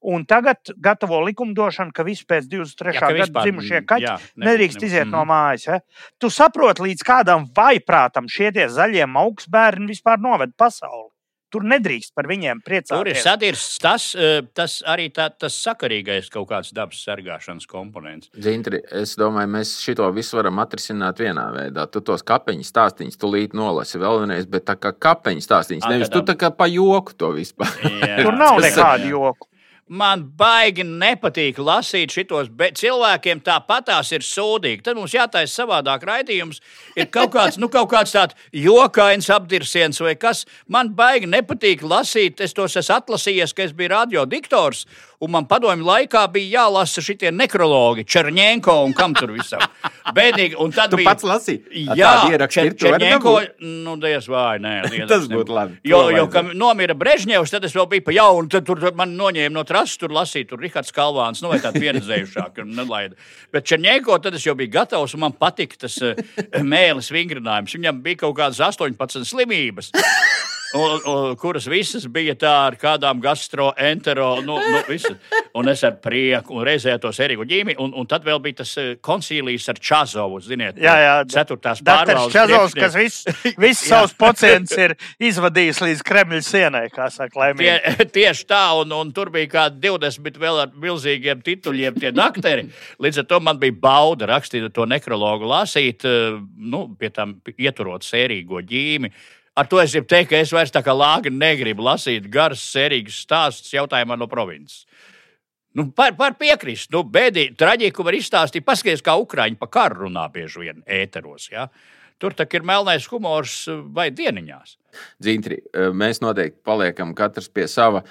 Un tagad gatavo likumdošanu, ka visi pēc 23. Jā, gada vispār, dzimušie kaķi jā, ne, nedrīkst ne, iziet mm. no mājas. Ja? Tu saproti, līdz kādam vaiprātam šie zaļie augstbērni vispār noved pasauli. Tur nedrīkst par viņiem priecāties. Tur ir sadirsts tas, eh, tas arī tā, tas sakarīgais kaut kāds dabas sargāšanas komponents. Zintri, es domāju, mēs šo visu varam atrisināt vienā veidā. Tu tos kapeņu stāstīņus tulīt nolasi vēl vienreiz, bet tā kā kapeņu stāstīņus, nevis tu tā kā pa joku to vispār. Tur nav nekādu joku. Man baigi nepatīk lasīt šitos, bet cilvēkiem tāpatās ir sūdīgi. Tad mums jātaisa savādāk raidījums. Ir kaut kāds, nu, kaut kāds tāds jokains apdirsiens vai kas. Man baigi nepatīk lasīt. Es tos esmu atlasījies, ka es biju radiodiktors. Un man padomju laikā bija jālasa šie nekrologi, Černienko un kam tur visam. Bēdīgi. Un tad tu bija pats lasīji. Jā, Čer, Černienko, nu, diez vai, nē. Tas būtu labi. Jo, jo kad nomira Brežņevs, tad es vēl biju pa jaunu, tad tur, tur man noņēma no trases, tur lasīt, tur Rihards Kalvāns, nu vai tādi pieredzējušāki. Bet Černienko tad es jau biju gatavs un man patika tas uh, mēlis vingrinājums. Viņam bija kaut kādas 18 slimības. Un, un, kuras visas bija tā ar kādām gastroentero, nu, nu visu. Un es ar prieku, un reizē tos Eriku ģīmi, un, un tad vēl bija tas eh, koncīlijas ar Čazovu, ziniet, jā, jā. ceturtās pārvaldes. Čazovs, kas viss vis savus pacientus ir izvadījis līdz Kremļa sienai, kā saka, laimīgi. Tie, tieši tā, un, un tur bija kādi 20 vēl ar milzīgiem tituļiem tie dakteri. Līdz ar to man bija bauda rakstīt to nekrologu, lasīt, eh, nu, pie tam ieturot sērīgo ģīmi. Ar to es gribu teikt, ka es vairs tā kā lāga negribu lasīt garas, sērīgas stāstus jautājumā no provinces. Nu, par, par piekrist, nu, bēdīgi, traģiku var izstāstīt. Paskaties, kā Ukrāņi pa karu runā bieži vien ēteros. Ja? Tur tak ir melnais humors vai dieniņās. Dzintri, mēs noteikti paliekam katrs pie sava.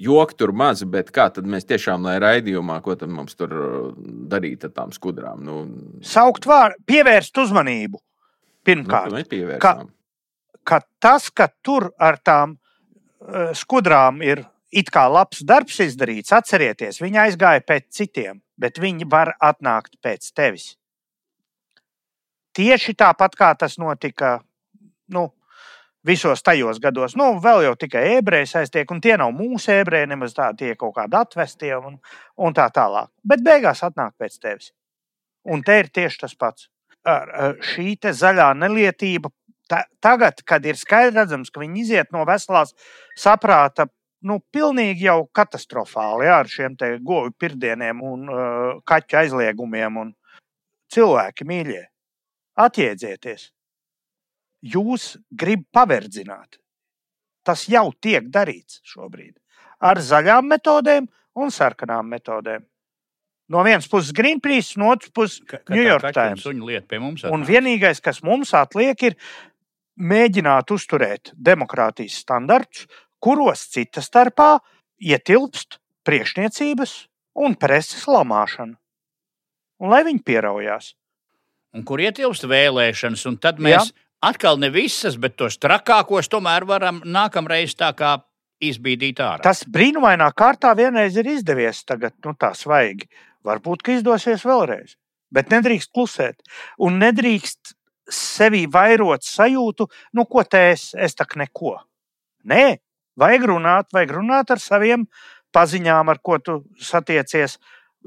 Joki tur maz, bet kā tad mēs tiešām, lai raidījumā, ko tad mums tur darīt ar tām skudrām? Nu... Saukt vārdu, pievērst uzmanību. Pirmkārt, nu, ka, ka tas, ka tur ar tām uh, skudrām ir it kā labs darbs izdarīts, atcerieties, viņi aizgāja pēc citiem, bet viņi var atnākt pēc tevis. Tieši tāpat kā tas notika nu, visos tajos gados, nu, vēl jau tikai ebreji aiztiek, un tie nav mūsu ebreji, nemaz tādi tie kaut kādi atvestie un, un tā tālāk. Bet beigās atnāk pēc tevis. Un te ir tieši tas pats. Ar šī zaļā nelietība ta, tagad, kad ir skaidrs, ka viņi iziet no veselās saprāta, nu, pilnīgi jau katastrofāli jā, ar šiem goju pirdieniem un uh, kaķu aizliegumiem. Un cilvēki mīļie, atjēdzieties! Jūs gribat paverdzināt. Tas jau tiek darīts šobrīd ar zaļām metodēm un sarkanām metodēm. No vienas puses Greenpeace, no otras puses New York Times. Un vienīgais, kas mums atliek, ir mēģināt uzturēt demokrātijas standartus, kuros cita starpā ietilpst priekšniecības un preses lamāšana. Un lai viņi pieraujās. Un kur ietilpst vēlēšanas, un tad mēs Jā. atkal ne visas, bet tos trakākos tomēr varam nākamreiz tā kā izbīdīt ārā. Tas brīnumainā kārtā vienreiz ir izdevies, tagad nu, tā svaigi. Varbūt, ka izdosies vēlreiz. Bet nedrīkst klusēt. Un nedrīkst sevī vairot sajūtu, nu, ko te es, es tak neko. Nē, vajag runāt, vajag runāt ar saviem paziņām, ar ko tu satiecies.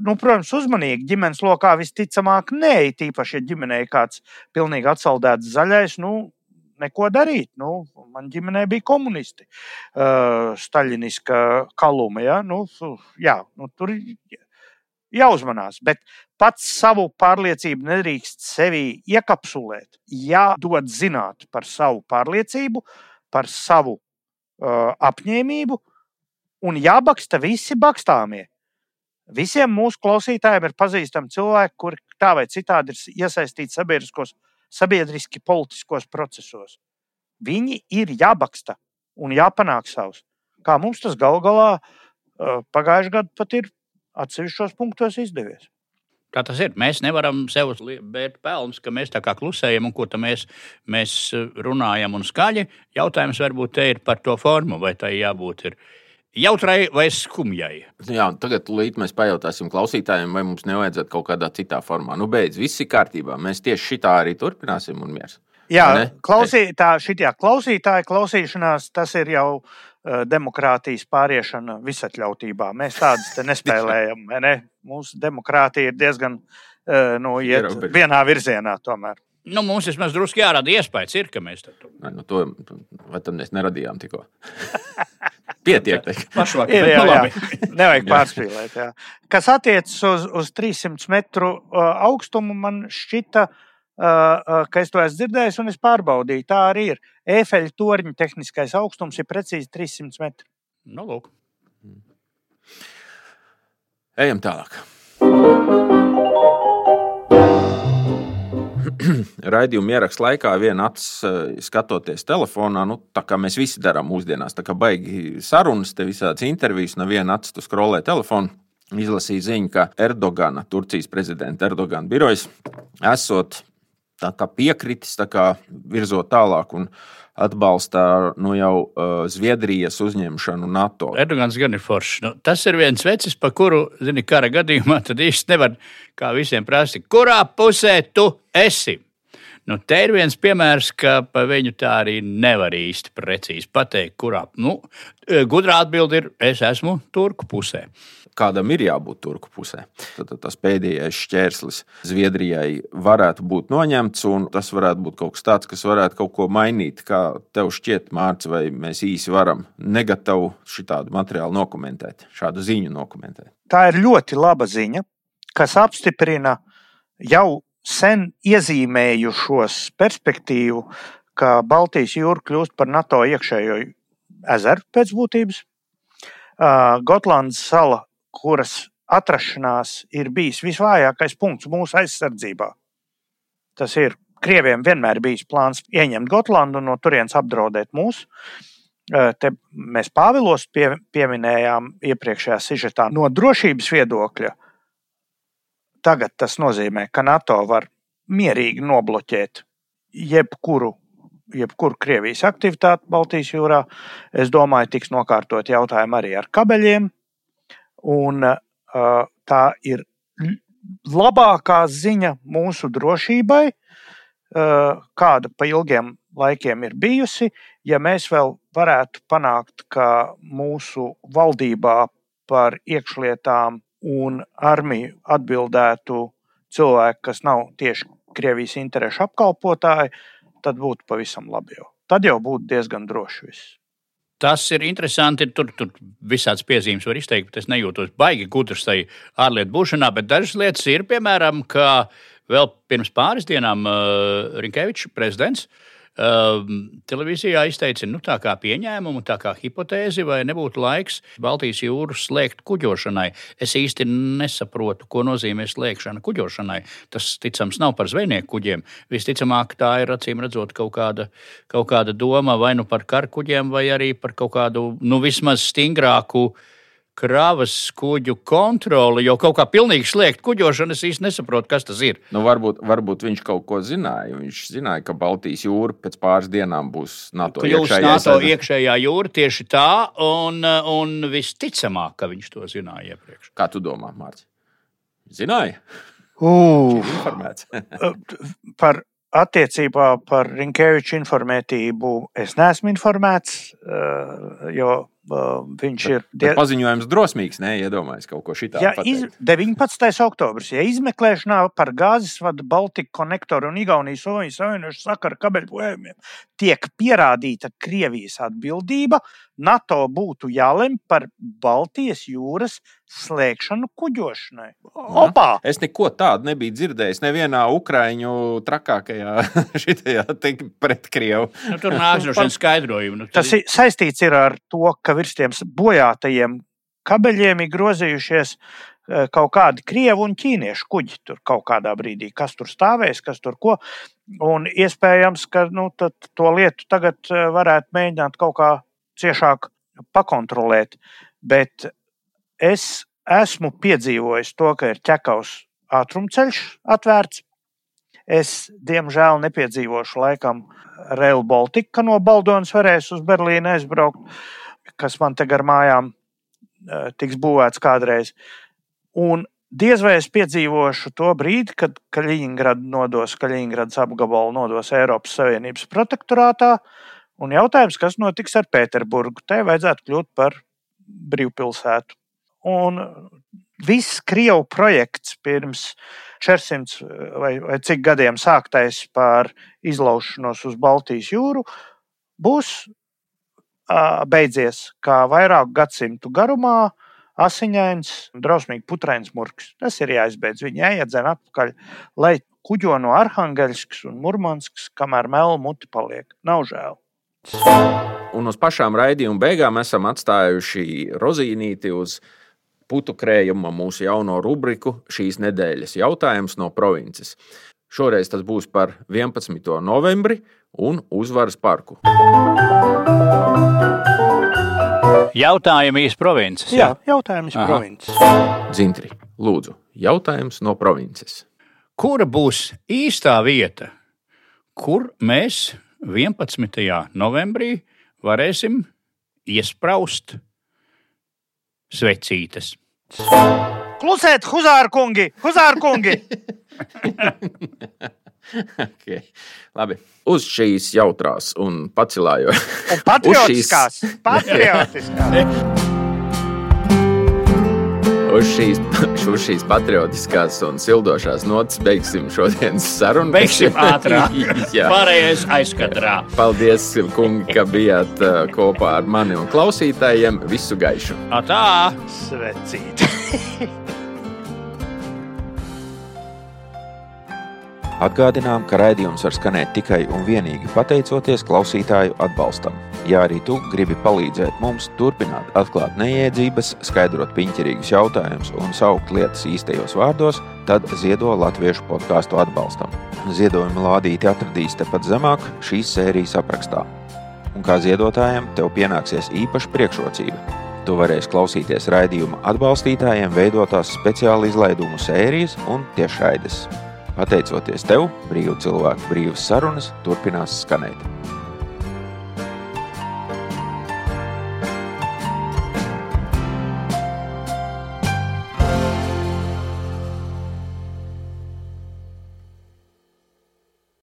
Nu, protams, uzmanīgi ģimenes lokā visticamāk, nē, tīpaši, ja ģimenē ir kāds pilnīgi atsaldēts zaļais, nu, neko darīt. Nu, man ģimenē bija komunisti, uh, staļiniska kaluma. Ja? Nu, jā, nu, tur jāuzmanās. Bet pats savu pārliecību nedrīkst sevi iekapsulēt. Jādod zināt par savu pārliecību, par savu uh, apņēmību, un jābaksta visi bakstāmie. Visiem mūsu klausītājiem ir pazīstami cilvēki, kuri tā vai citādi ir iesaistīti sabiedriskos, sabiedriski politiskos procesos. Viņi ir jābaksta un jāpanāk savs. Kā mums tas gal galā uh, pagājušajā gadā pat ir atsevišķos punktos izdevies. Tā tas ir. Mēs nevaram sev bērt pelnus, ka mēs tā kā klusējam un ko mēs, mēs runājam un skaļi. Jautājums varbūt te ir par to formu, vai tai jābūt ir jautrai vai skumjai. Jā, tagad mēs pajautāsim klausītājiem, vai mums nevajadzētu kaut kādā citā formā. Nu, beidz, viss ir kārtībā. Mēs tieši šitā arī turpināsim un miers. Jā, klausītā, šitie klausītāji klausīšanās, tas ir jau uh, demokrātijas pāriešana visatļautībā. Mēs tādas te nespēlējam. Ne? Mūsu demokrātija ir diezgan uh, nu, vienā virzienā tomēr. Nu, mums vismaz drusku jārada iespējas, ir, ka mēs to darām. Nu, to tam mēs neradījām tikko. Pietiek. Pašvakar, ir, jā, jā. Nevajag pārspīlēt. Jā. Kas attiecas uz, uz 300 metru uh, augstumu, man šķita, uh, ka es to esmu dzirdējis un es pārbaudīju. Tā arī ir. Efeļa torņa tehniskais augstums ir precīzi 300 metri. Nu, lūk. Ejam tālāk. Raidījuma ierakstā laikā viena acis eh, skatoties telefonā, nu, tā kā mēs visi darām mūsdienās, tā kā baigi sarunas, te visādas intervijas, no viena acis tu skrolē telefonu. Izlasīja ziņu, ka Erdogana, Turcijas prezidenta Erdogana birojas, esot piekritis, kā virzot tālāk un atbalsta nu, jau uh, Zviedrijas uzņemšanu NATO. Erdogans gan ir foršs. Nu, tas ir viens vecis, pa kuru, zini, kara gadījumā tad īsti nevar kā visiem prasīt, kurā pusē tu esi. Nu, te ir viens piemērs, ka par viņu tā arī nevar īsti precīzi pateikt, kurā. Nu, gudrā atbilde ir, es esmu turku pusē kādam ir jābūt turku pusē. Tad, tad tas pēdējais šķērslis Zviedrijai varētu būt noņemts, un tas varētu būt kaut kas tāds, kas varētu kaut ko mainīt. Kā tev šķiet, Mārcis, vai mēs īsi varam negatavu šādu materiālu dokumentēt, šādu ziņu dokumentēt? Tā ir ļoti laba ziņa, kas apstiprina jau sen iezīmējušos perspektīvu, ka Baltijas jūra kļūst par NATO iekšējo ezeru pēc būtības. Gotlandes sala kuras atrašanās ir bijis visvājākais punkts mūsu aizsardzībā. Tas ir Krieviem vienmēr bijis plāns ieņemt Gotlandu un no turienes apdraudēt mūs. Te mēs Pāvilos pie, pieminējām iepriekšējā sižetā no drošības viedokļa. Tagad tas nozīmē, ka NATO var mierīgi nobloķēt jebkuru, jebkuru Krievijas aktivitāti Baltijas jūrā. Es domāju, tiks nokārtot jautājumu arī ar kabeļiem, Un uh, tā ir labākā ziņa mūsu drošībai, uh, kāda pa ilgiem laikiem ir bijusi, ja mēs vēl varētu panākt, ka mūsu valdībā par iekšlietām un armiju atbildētu cilvēki, kas nav tieši Krievijas interešu apkalpotāji, tad būtu pavisam labi. Jau. Tad jau būtu diezgan droši viss. Tas ir interesanti. Tur, tur visādas piezīmes var izteikt, bet es nejūtos baigi gudrs tajā ārlietu būšanā. Bet dažas lietas ir, piemēram, ka vēl pirms pāris dienām uh, Rinkevičs prezidents uh, Ehm, televīzijā izteica nu, tā kā pieņēmumu, tā kā hipotēzi, vai nebūtu laiks Baltijas jūru slēgt kuģošanai. Es īsti nesaprotu, ko nozīmē slēgšana kuģošanai. Tas, ticams, nav par zvejnieku kuģiem. Visticamāk, tā ir acīm redzot kaut kāda, kaut kāda doma vai nu par karkuģiem, vai arī par kaut kādu nu, vismaz stingrāku uh, kravas kuģu kontroli, jo kaut kā pilnīgi slēgt kuģošanu, es īsti nesaprotu, kas tas ir. Nu, varbūt, varbūt viņš kaut ko zināja. Viņš zināja, ka Baltijas jūra pēc pāris dienām būs NATO iekšējā, NATO iekšējā jūra tieši tā, un, un visticamāk, ka viņš to zināja iepriekš. Kā tu domā, Mārcis? Zināja? Uh, par attiecībā par Rinkēviča informētību es neesmu informēts, jo Viņš ir die... paziņojums drosmīgs, neiedomājas kaut ko šitādu. Ja iz... 19. oktobris, ja izmeklēšanā par gāzes vadu Baltiku konektoru un Igaunijas Savienošu sakaru kabeļbojumiem tiek pierādīta Krievijas atbildība, NATO būtu jālem par Baltijas jūras slēgšanu kuģošanai. Opā! Es neko tādu nebiju dzirdējis nevienā Ukraiņu trakākajā šitajā pret Krievu. Nu, tur nāk no šiem skaidrojumiem. Nu, Tas ir saistīts ir ar to, ka virs tiem bojātajiem kabeļiem ir grozījušies e, kaut kādi krievu un ķīniešu kuģi tur kaut kādā brīdī, kas tur stāvēs, kas tur ko. Un iespējams, ka nu, to lietu tagad e, varētu mēģināt kaut kā ciešāk pakontrolēt. Bet es esmu piedzīvojis to, ka ir ķekaus ātrumceļš atvērts. Es, diemžēl, nepiedzīvošu laikam Rail Baltica, no Baldonas varēs uz Berlīnu aizbraukt, kas man te gar mājām e, tiks būvēts kādreiz. Un diez vai es piedzīvošu to brīdi, kad Kaļiņģerada nodos, Kaļiņģeradas apgabalu nodos Eiropas Savienības protektorātā, Un jautājums, kas notiks ar Pēterburgu? Tai vajadzētu kļūt par brīvpilsētu. Un viss Krievijas projekts pirms 400 vai, vai cik gadiem sāktais par izlaušanos uz Baltijas jūru būs beidzies kā vairāku gadsimtu garumā. Asiņains, drausmīgi putrains murgs. Tas ir jāizbeidz. Viņi jāiedzen atpakaļ, lai kuģo no Arhangelskas un Murmanskas, kamēr melu muti paliek. Nav žēl. Un uz pašām raidījuma beigām esam atstājuši rozīnīti uz putu krējuma mūsu jauno rubriku šīs nedēļas jautājums no provinces. Šoreiz tas būs par 11. novembri un uzvaras parku. Jautājumi iz provinces. Jā, jautājums Aha. provinces. Dzintri, lūdzu, jautājums no provinces. Kura būs īstā vieta, kur mēs 11. novembrī varēsim iespraust svecītes? Klusēt, Huzārkungi! Huzārkungi! Okay. Labi. Uz šīs jautrās un pacilājošās. Patriotiskās! Patriotiskās! Uz šīs, uz šīs patriotiskās un sildošās notis beigsim šodienas sarunu. Beigsim ātrāk. Pārējais aizkadrā. Paldies, kungi, ka bijāt kopā ar mani un klausītājiem. Visu gaišu! Atā! Svecīt! Atgādinām, ka raidījums var skanēt tikai un vienīgi pateicoties klausītāju atbalstam. Ja arī tu gribi palīdzēt mums turpināt atklāt neiedzības, skaidrot piņķerīgus jautājumus un saukt lietas īstajos vārdos, tad ziedo latviešu podkāstu atbalstam. Ziedojuma lādīti atradīs tepat zemāk šīs sērijas aprakstā. Un kā ziedotājiem tev pienāksies īpaša priekšrocība. Tu varēsi klausīties raidījuma atbalstītājiem veidotās speciāla izlaidumu sērijas un tiešraides. Pateicoties tev, brīvu cilvēku brīvas sarunas turpinās skanēt.